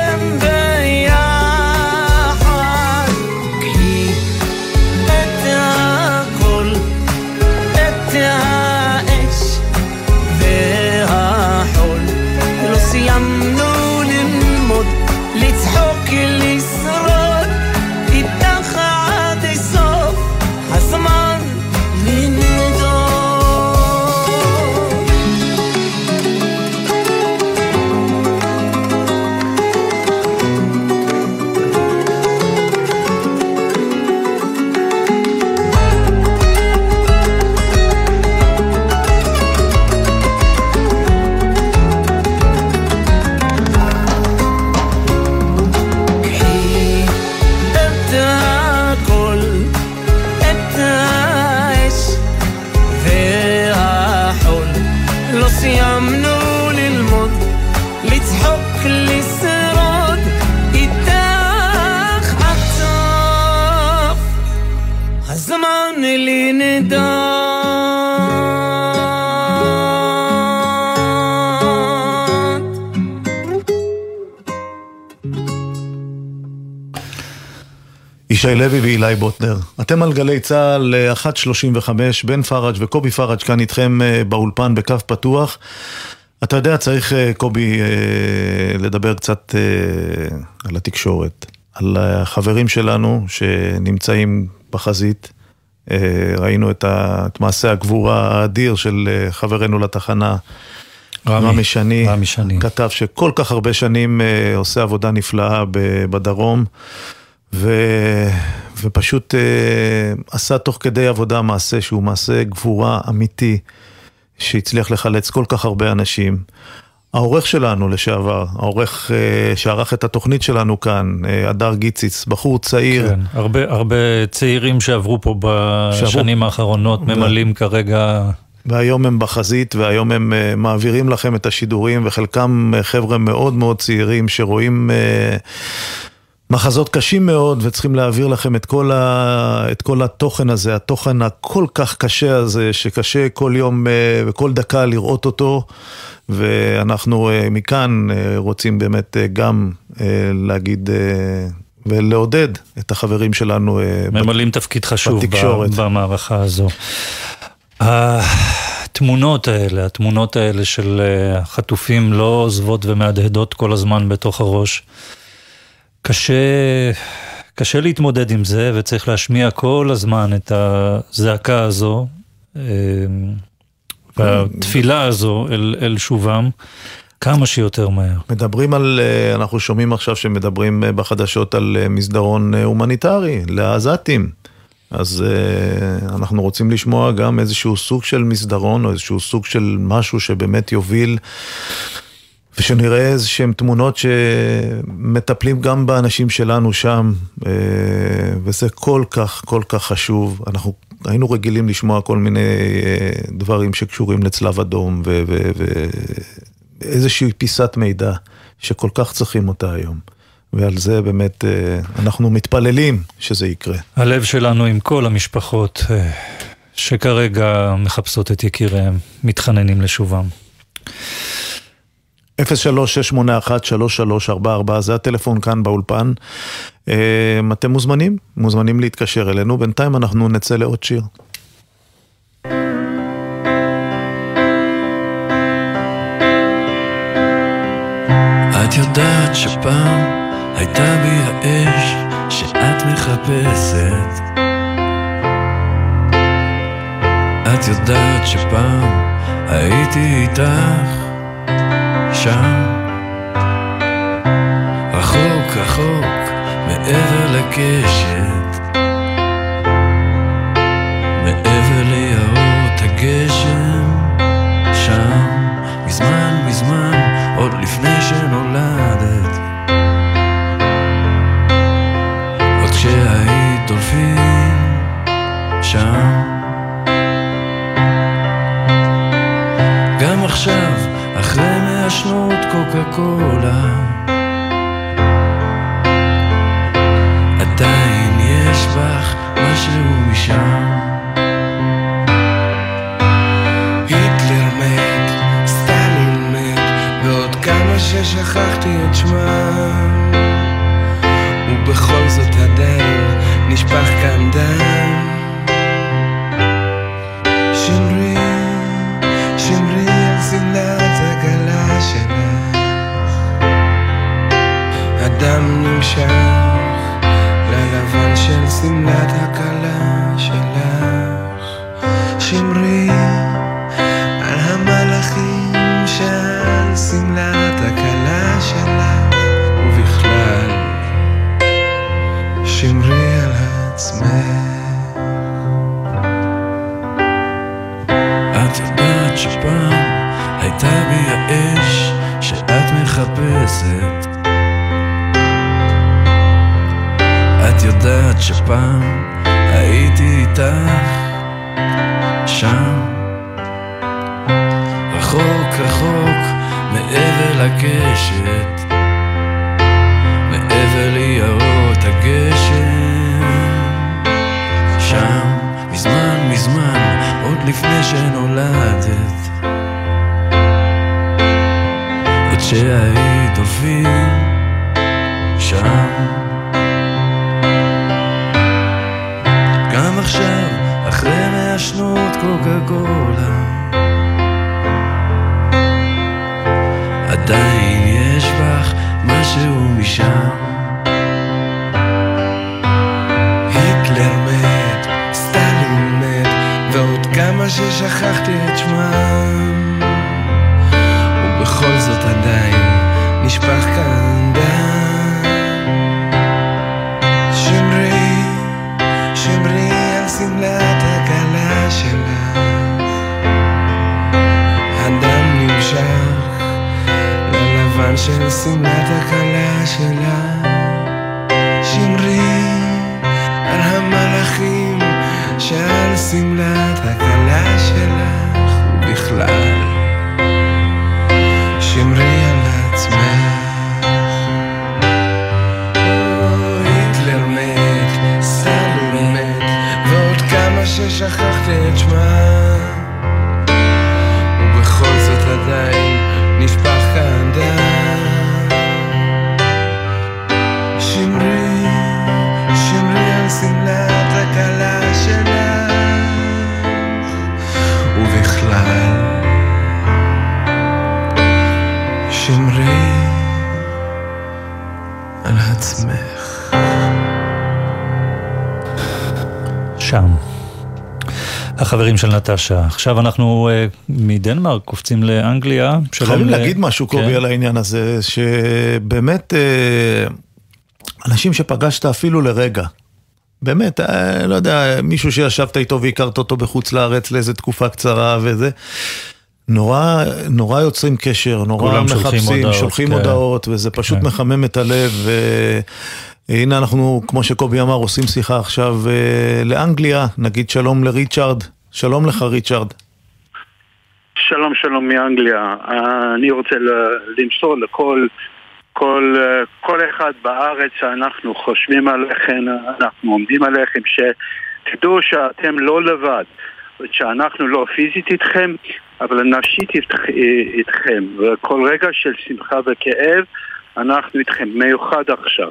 ישי לוי ואילי בוטנר. אתם על גלי צה"ל אה, 1.35, בן פראג' וקובי פראג' כאן איתכם אה, באולפן בקו פתוח. אתה יודע, צריך, אה, קובי, אה, לדבר קצת אה, על התקשורת, על החברים שלנו שנמצאים בחזית. אה, ראינו את, ה, את מעשה הגבורה האדיר של אה, חברנו לתחנה, רמי, רמי שני, רמי שני. כתב שכל כך הרבה שנים אה, עושה עבודה נפלאה בדרום. ו... ופשוט אה, עשה תוך כדי עבודה מעשה שהוא מעשה גבורה אמיתי, שהצליח לחלץ כל כך הרבה אנשים. העורך שלנו לשעבר, העורך אה, שערך את התוכנית שלנו כאן, אה, הדר גיציץ, בחור צעיר. כן, הרבה, הרבה צעירים שעברו פה בשנים שעברו. האחרונות ממלאים כרגע... והיום הם בחזית, והיום הם uh, מעבירים לכם את השידורים, וחלקם uh, חבר'ה מאוד מאוד צעירים שרואים uh, מחזות קשים מאוד, וצריכים להעביר לכם את כל, ה, את כל התוכן הזה, התוכן הכל כך קשה הזה, שקשה כל יום uh, וכל דקה לראות אותו, ואנחנו uh, מכאן uh, רוצים באמת גם להגיד... ולעודד את החברים שלנו ממלאים תפקיד חשוב בתקשורת. במערכה הזו. התמונות האלה, התמונות האלה של אה, החטופים לא עוזבות ומהדהדות כל הזמן בתוך הראש. קשה, קשה להתמודד עם זה וצריך להשמיע כל הזמן את הזעקה הזו, אה, והתפילה הזו אל, אל שובם, כמה שיותר מהר. מדברים על, אה, אנחנו שומעים עכשיו שמדברים אה, בחדשות על מסדרון הומניטרי לעזתים. אז uh, אנחנו רוצים לשמוע גם איזשהו סוג של מסדרון או איזשהו סוג של משהו שבאמת יוביל ושנראה איזשהם תמונות שמטפלים גם באנשים שלנו שם uh, וזה כל כך כל כך חשוב. אנחנו היינו רגילים לשמוע כל מיני uh, דברים שקשורים לצלב אדום ואיזושהי פיסת מידע שכל כך צריכים אותה היום. ועל זה באמת אה, אנחנו מתפללים שזה יקרה. הלב שלנו עם כל המשפחות אה, שכרגע מחפשות את יקיריהם, מתחננים לשובם. 03-681-3344 זה הטלפון כאן באולפן. אה, אתם מוזמנים, מוזמנים להתקשר אלינו. בינתיים אנחנו נצא לעוד שיר. את יודעת שפעם הייתה בי האש שאת מחפשת את יודעת שפעם הייתי איתך שם. רחוק רחוק מעבר לקשת. מעבר ליערות הגשם קוקה קולה עדיין יש בך משהו משם. היטלר מת, סטלין מת, ועוד כמה. ששכחתי את שמם. ובכל זאת עדיין נשפך כאן דם. שמרי הדם נמשך ללבן של שמלת הכלה שלך. שמרי על המלאכים שעל שמלת הכלה שלך. ובכלל שמרי על עצמך. את יודעת שפעם הייתה בי האש שאת מחפשת יודעת שפעם הייתי איתך שם. רחוק רחוק מעבר לקשת מעבר ליערות הגשם. שם מזמן מזמן עוד לפני שנולדת. עוד שהיית דולפין שם עכשיו אחרי מאה שנות קוקה קולה עדיין יש בך משהו משם היטלר מת, סטלין מת, ועוד כמה ששכחתי את שמם. ובכל זאת עדיין נשפך כאן ללבן של שמלת הכלה שלך. שמרי על המלאכים שעל שמלת הכלה שלך ובכלל החברים של נטשה. עכשיו אנחנו אה, מדנמרק קופצים לאנגליה. חייבים ל- להגיד משהו, קובי, כן. על העניין הזה, שבאמת, אה, אנשים שפגשת אפילו לרגע, באמת, אה, לא יודע, מישהו שישבת איתו והכרת אותו בחוץ לארץ לאיזה תקופה קצרה וזה, נורא, נורא יוצרים קשר, נורא כולם שולחים מחפשים, הודעות, שולחים כן. הודעות, וזה פשוט כן. מחמם את הלב. והנה אנחנו, כמו שקובי אמר, עושים שיחה עכשיו לאנגליה, נגיד שלום לריצ'ארד. שלום לך, ריצ'ארד. שלום שלום מאנגליה, אני רוצה למסור לכל כל, כל אחד בארץ שאנחנו חושבים עליכם, אנחנו עומדים עליכם, שתדעו שאתם לא לבד, שאנחנו לא פיזית איתכם, אבל נפשית איתכ- איתכם, וכל רגע של שמחה וכאב, אנחנו איתכם, מיוחד עכשיו.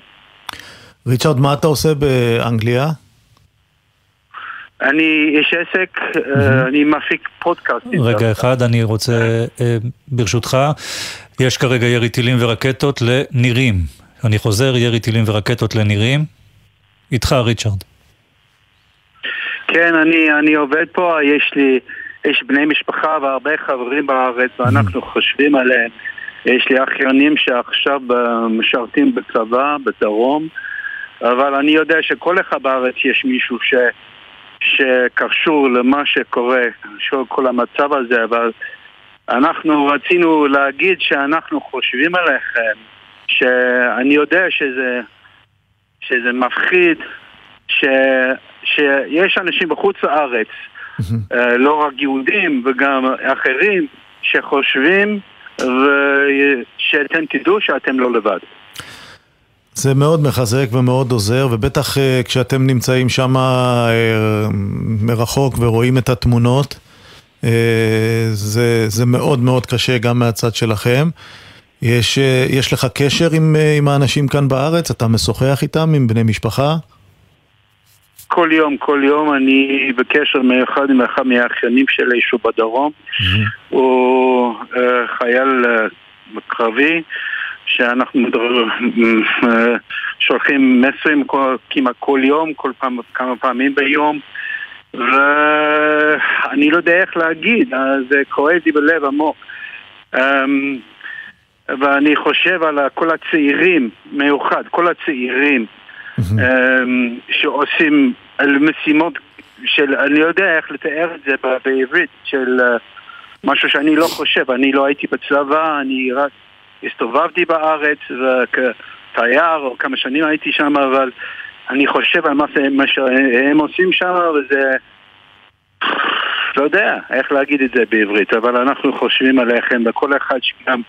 ריצ'ארד, מה אתה עושה באנגליה? אני איש עסק, אה, אני מפיק פודקאסטים. רגע אחד, אני רוצה, אה, ברשותך, יש כרגע ירי טילים ורקטות לנירים. אני חוזר, ירי טילים ורקטות לנירים. איתך, ריצ'ארד. כן, אני, אני עובד פה, יש לי, יש בני משפחה והרבה חברים בארץ ואנחנו חושבים עליהם. יש לי אחיינים שעכשיו אה, משרתים בצבא, בדרום, אבל אני יודע שכל אחד בארץ יש מישהו ש, שקשור למה שקורה, קשור כל המצב הזה, אבל אנחנו רצינו להגיד שאנחנו חושבים עליכם, שאני יודע שזה, שזה מפחיד, ש, שיש אנשים בחוץ לארץ, אה, לא רק יהודים וגם אחרים, שחושבים ושאתם תדעו שאתם לא לבד. זה מאוד מחזק ומאוד עוזר, ובטח אה, כשאתם נמצאים שם אה, מרחוק ורואים את התמונות, אה, זה, זה מאוד מאוד קשה גם מהצד שלכם. יש, יש לך קשר עם, עם האנשים כאן בארץ? אתה משוחח איתם, עם בני משפחה? כל יום, כל יום אני בקשר מיוחד עם אחד מהאחיינים שלי שהוא בדרום. הוא אה, חייל אה, קרבי, שאנחנו אה, שולחים מסרים כל- כמעט כל יום, כל פעם, כמה פעמים ביום. ואני לא יודע איך להגיד, אה, זה כואב לי בלב עמוק. אמ, ואני חושב על כל הצעירים, מיוחד, כל הצעירים אמ, שעושים משימות של, אני לא יודע איך לתאר את זה בעברית, של אה, משהו שאני לא חושב, אני לא הייתי בצבא, אני רק הסתובבתי בארץ כתייר, או כמה שנים הייתי שם, אבל אני חושב על מה, שהם עושים שם, וזה... לא יודע איך להגיד את זה בעברית, אבל אנחנו חושבים עליכם, וכל אחד שגם,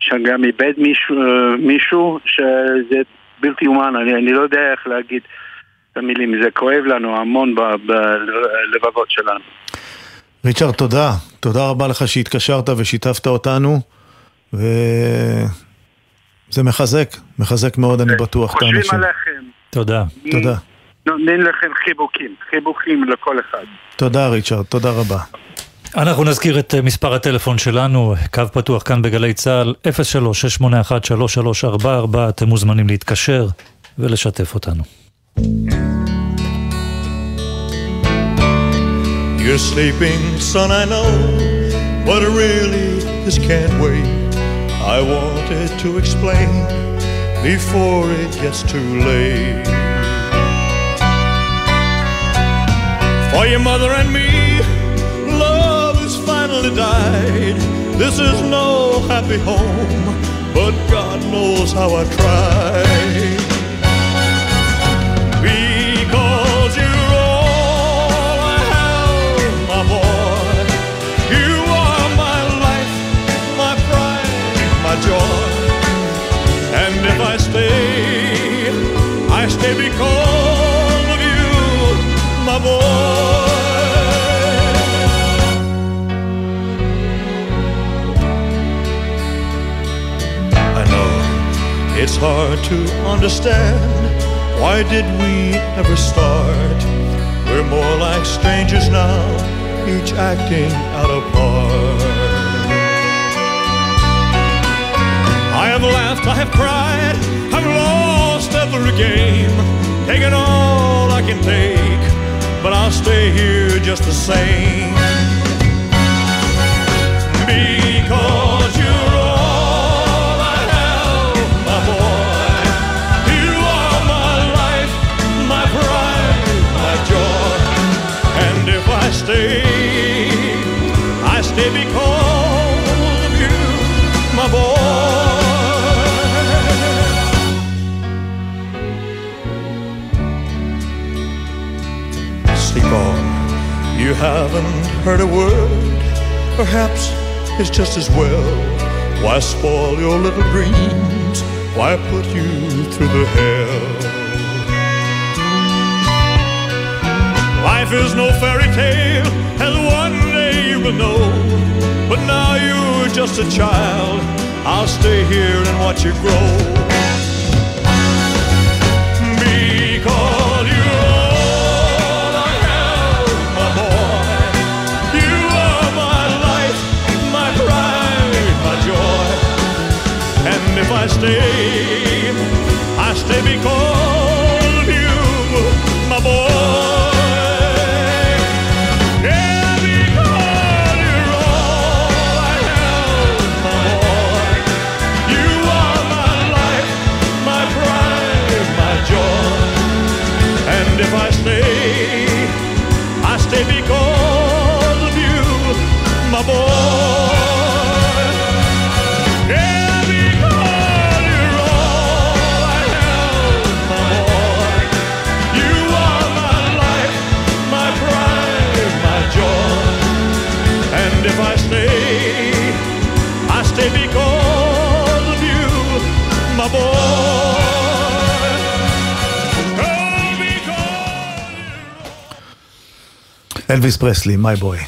שגם איבד מישהו, מישהו שזה בלתי אומן, אני, אני לא יודע איך להגיד את המילים, זה כואב לנו המון בלבבות שלנו. ריצ'רד, תודה. תודה רבה לך שהתקשרת ושיתפת אותנו. וזה מחזק, מחזק מאוד, אני בטוח, את חושבים האנשים. עליכם, תודה. תודה. נותנים לכם חיבוקים, חיבוקים לכל אחד. תודה, ריצ'רד, תודה רבה. אנחנו נזכיר את אה, מספר הטלפון שלנו, קו פתוח כאן בגלי צה"ל, 03-681-3344, אתם מוזמנים להתקשר ולשתף אותנו. You're sleeping, son, I know, but really this can't wait. I wanted to explain before it gets too late. For your mother and me, love has finally died. This is no happy home, but God knows how I tried. Hard to understand. Why did we ever start? We're more like strangers now, each acting out of part. I have laughed, I have cried, I've lost every game, taken all I can take, but I'll stay here just the same. Stay, I stay because of you, my boy. Sleep on, you haven't heard a word. Perhaps it's just as well. Why spoil your little dreams? Why put you through the hell? Life is no fairy tale, as one day you will know. But now you're just a child. I'll stay here and watch you grow. And if I stay, I stay because אלוויס פרסלי, מיי בוי.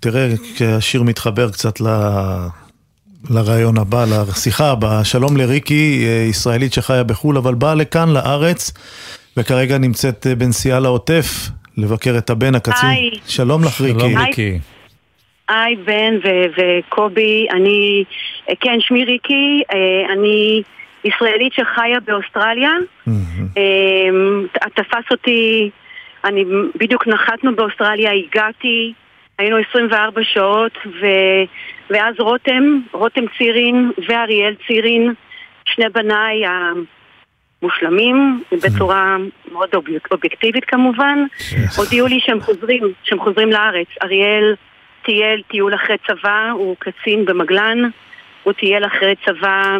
תראה, כשהשיר מתחבר קצת ל... לרעיון הבא, לשיחה הבאה. שלום לריקי, אה, ישראלית שחיה בחו"ל, אבל באה לכאן, לארץ, וכרגע נמצאת אה, בנסיעה לעוטף, לבקר את הבן הקצין. היי. שלום לך ריקי. שלום, ריקי. היי בן ו- וקובי, אני, אה, כן שמי ריקי, אני ישראלית שחיה באוסטרליה, אה, תפס אותי, אני בדיוק נחתנו באוסטרליה, הגעתי, היינו 24 שעות ו, ואז רותם, רותם צירין ואריאל צירין, שני בניי המושלמים, בצורה מאוד אוביק- אובייקטיבית כמובן, הודיעו לי שהם חוזרים, שהם חוזרים לארץ. אריאל טייל טיול אחרי צבא, הוא קצין במגלן, הוא טייל אחרי צבא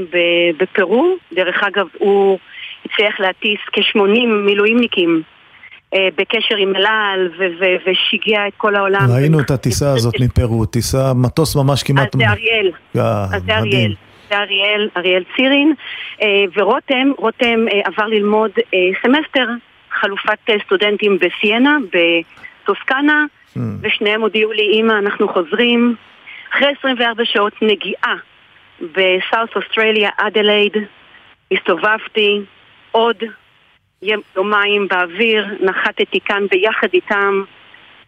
בפרו, דרך אגב הוא הצליח להטיס כ-80 מילואימניקים בקשר עם אל על ו- ו- ושיגע את כל העולם. ראינו את הטיסה הזאת מפרו, טיסה, מטוס ממש כמעט... אז זה אריאל. אה, אז זה. אריאל. זה אריאל, אריאל צירין, אה, ורותם, רותם אה, עבר ללמוד אה, סמסטר חלופת אה, סטודנטים בסיינה, בטוסקנה, ושניהם הודיעו לי, אמא, אנחנו חוזרים. אחרי 24 שעות נגיעה בסאוס אוסטרליה, אדלייד, הסתובבתי עוד יומיים באוויר, נחתתי כאן ביחד איתם,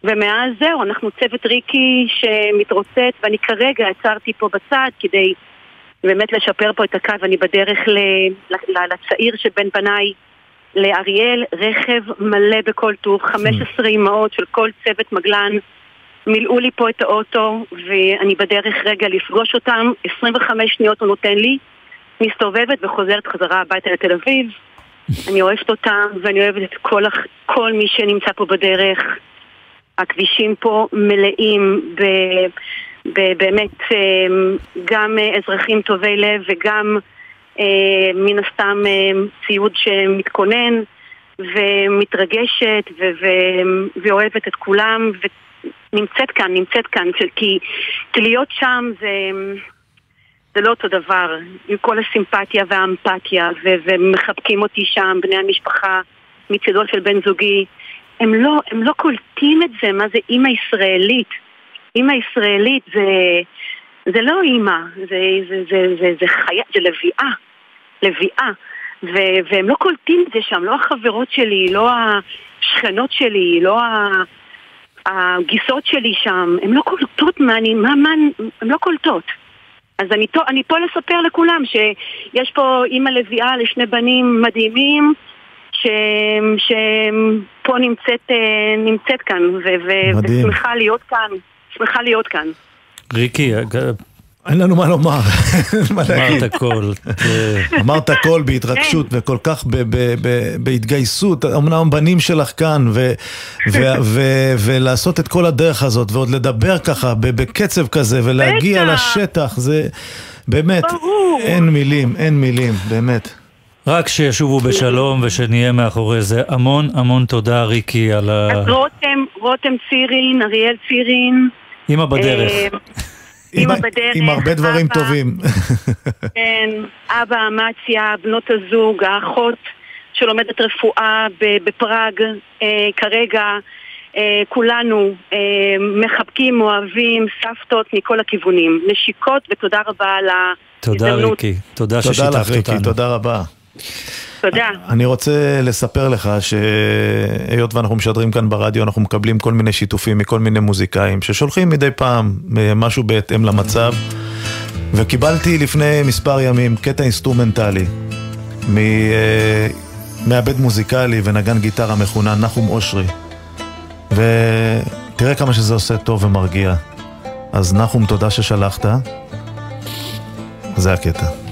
ומאז זהו, אנחנו צוות ריקי שמתרוצץ, ואני כרגע עצרתי פה בצד כדי באמת לשפר פה את הקו, אני בדרך ל- ל- לצעיר שבין בניי לאריאל, רכב מלא בכל טוב, 15 אמהות של כל צוות מגלן מילאו לי פה את האוטו ואני בדרך רגע לפגוש אותם, 25 שניות הוא נותן לי, מסתובבת וחוזרת חזרה הביתה לתל אביב. אני אוהבת אותם ואני אוהבת את כל, כל מי שנמצא פה בדרך. הכבישים פה מלאים ב, ב, באמת אה, גם אזרחים טובי לב וגם אה, מן הסתם אה, ציוד שמתכונן ומתרגשת ו, ו, ואוהבת את כולם ונמצאת כאן, נמצאת כאן, כי, כי להיות שם זה... זה לא אותו דבר, עם כל הסימפתיה והאמפתיה, ו- ומחבקים אותי שם, בני המשפחה, מצידו של בן זוגי. הם לא, הם לא קולטים את זה, מה זה אימא ישראלית. אימא ישראלית זה, זה לא אימא, זה, זה, זה, זה, זה חיה, זה לביאה, לביאה. ו- והם לא קולטים את זה שם, לא החברות שלי, לא השכנות שלי, לא ה... הגיסות שלי שם, הן לא קולטות מה אני, מה, מה, הן לא קולטות. אז אני, פה- אני פה לספר לכולם שיש פה אימא לביאה לשני בנים מדהימים ש- שפה נמצאת, אה, נמצאת כאן ו- ו-. ושמחה להיות כאן, שמחה להיות כאן. ריקי, אג- אין לנו מה לומר. אין מה להגיד. אמרת הכל. אה, אמרת הכל בהתרגשות וכל כך ב- ב- ב- בהתגייסות, אמנם בנים שלך כאן, ו- ו- ו- ולעשות את כל הדרך הזאת, ועוד לדבר ככה, ב- בקצב כזה, ולהגיע. לשטח, זה באמת. אין מילים, אין מילים, באמת. רק שישובו בשלום ושנהיה מאחורי זה. המון המון תודה, ריקי, על ה... אז רותם, רותם צירין, אריאל צירין. אמא בדרך. אמא בדרך. עם הרבה דברים אבא, טובים. כן, אבא, אמציה, בנות הזוג, האחות שלומדת רפואה ב- בפראג אה, כרגע. אה, כולנו אה, מחבקים, אוהבים, סבתות מכל הכיוונים. נשיקות ותודה רבה על תודה, ההזדמנות. ריקי. תודה תודה לך, ששיתפת ריקי, אותנו. תודה רבה. תודה. אני רוצה לספר לך שהיות ואנחנו משדרים כאן ברדיו, אנחנו מקבלים כל מיני שיתופים מכל מיני מוזיקאים ששולחים מדי פעם אה, משהו בהתאם למצב. וקיבלתי לפני מספר ימים קטע אינסטרומנטלי מ- אה, מוזיקאי ונגן גיטרה מחונן נחום אושרי. ותראה כמה שזה עושה טוב ומרגיע. אז נחום, תודה ששלחת. זה הקטע.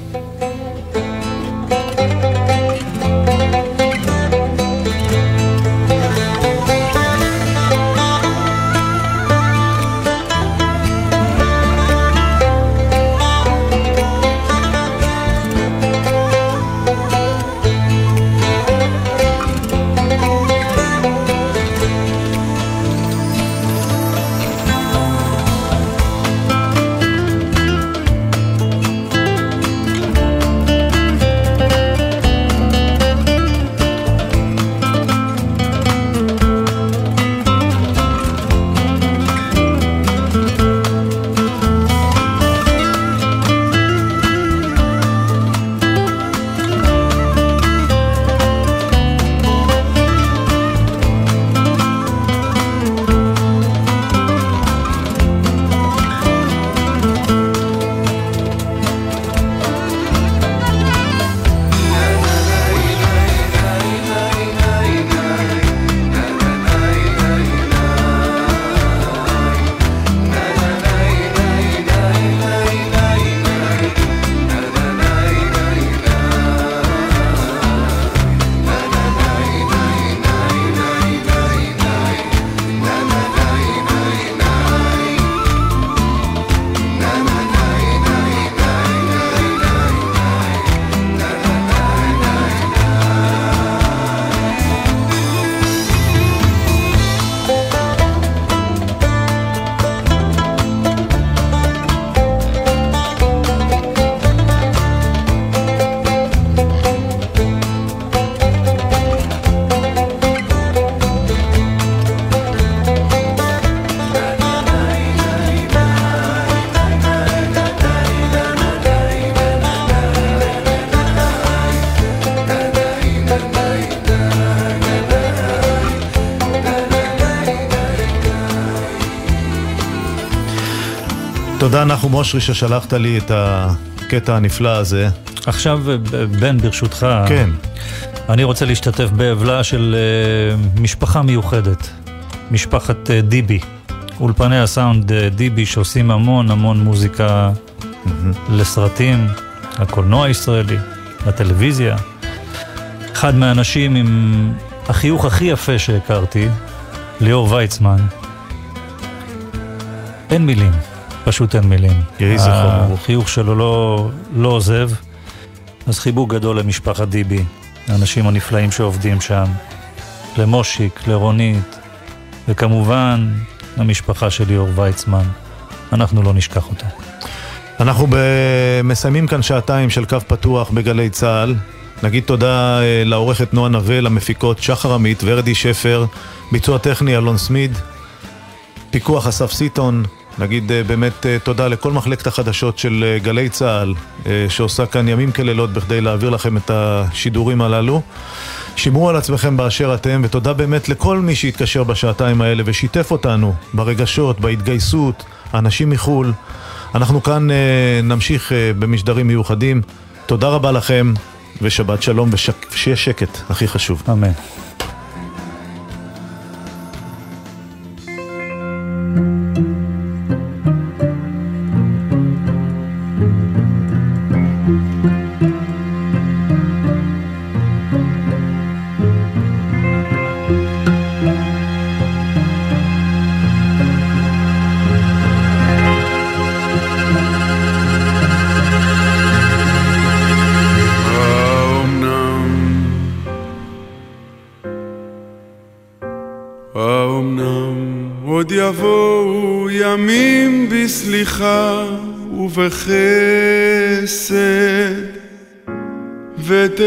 אושרי ששלחת לי את הקטע הנפלא הזה. עכשיו, בן, ברשותך, כן. אני רוצה להשתתף באבלה של אה, משפחה מיוחדת, משפחת אה, דיבי. אולפני הסאונד אה, דיבי שעושים המון המון מוזיקה לסרטים, לקולנוע הישראלי, לטלוויזיה. אחד מהאנשים עם החיוך הכי יפה שהכרתי, ליאור ויצמן. אין מילים, פשוט אין מילים. יהי זכרו ברוך. החיוך שלו לא, לא עוזב, אז חיבוק גדול למשפחת דיבי, האנשים הנפלאים שעובדים שם, למושיק, לרונית, וכמובן למשפחה של ליאור ויצמן. אנחנו לא נשכח אותה. אנחנו ב... מסיימים כאן שעתיים של קו פתוח בגלי צה"ל. נגיד תודה אה, לעורכת נועה נווה, למפיקות שחר עמית, ורדי שפר, ביצוע טכני אלון סמיד, פיקוח אסף סיטון. נגיד אה, באמת אה, תודה לכל מחלקת החדשות של אה, גלי צה"ל, שעושה כאן ימים כלילות בכדי להעביר לכם את השידורים הללו. שמרו על עצמכם באשר אתם, ותודה באמת לכל מי שהתקשר בשעתיים האלה ושיתף אותנו ברגשות, בהתגייסות, האנשים מחו"ל. אנחנו כאן נמשיך במשדרים מיוחדים. תודה רבה לכם, ושבת שלום, ושיהיה שקט, הכי חשוב. אמן.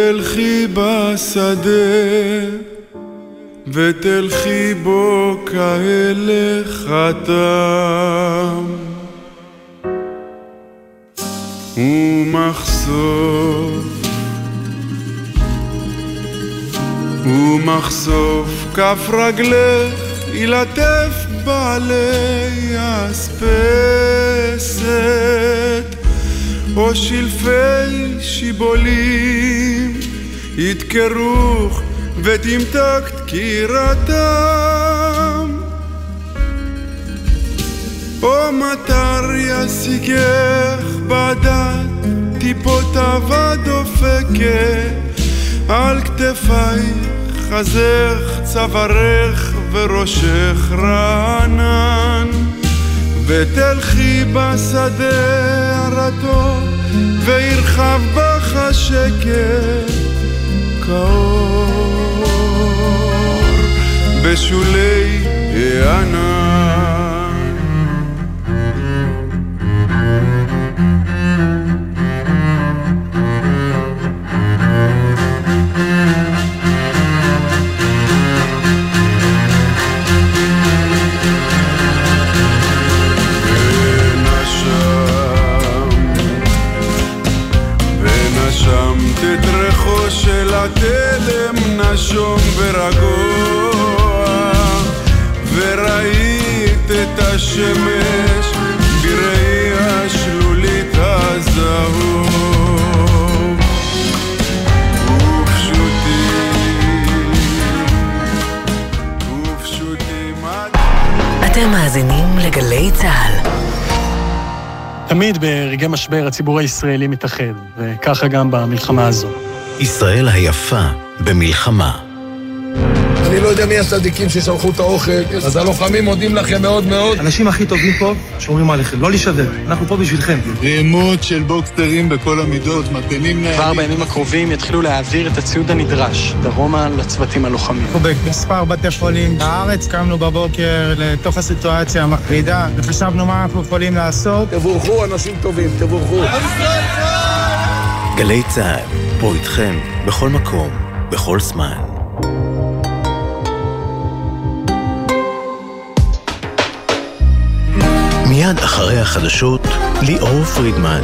ותלכי בשדה ותלכי בו כהלך חתם. ומחשוף ומחשוף כף רגלך ילטף בעלי אספסת או שלפי שיבולים ידקרוך ותמתק דקירתם. או מטר ישיגך בדת טיפות אבד דופקת. על כתפייך חזך, צווארך וראשך רענן. ותלכי בשדה הרטוב וירחב בך השקט כאור בשולי הענן של התלם נשום ורגוע וראית את השמש בראי השלולית הזהוב ופשוטים ופשוטים אתם מאזינים לגלי צה"ל. תמיד ברגעי משבר הציבור הישראלי מתאחד, וככה גם במלחמה הזו. ישראל היפה במלחמה. אני לא יודע מי הצדיקים ששלחו את האוכל, אז הלוחמים מודים לכם מאוד מאוד. האנשים הכי טובים פה שומרים עליכם, לא להישבר, אנחנו פה בשבילכם. רימות של בוקסטרים בכל המידות, מטענים כבר בימים הקרובים יתחילו להעביר את הציוד הנדרש דרומה לצוותים הלוחמים. אנחנו במספר בתי חולים בארץ, קמנו בבוקר לתוך הסיטואציה המחרידה וחשבנו מה אנחנו יכולים לעשות. תבורכו אנשים טובים, תבורכו. גלי צה"ל, פה איתכם, בכל מקום, בכל זמן. מיד אחרי החדשות, ליאור פרידמן.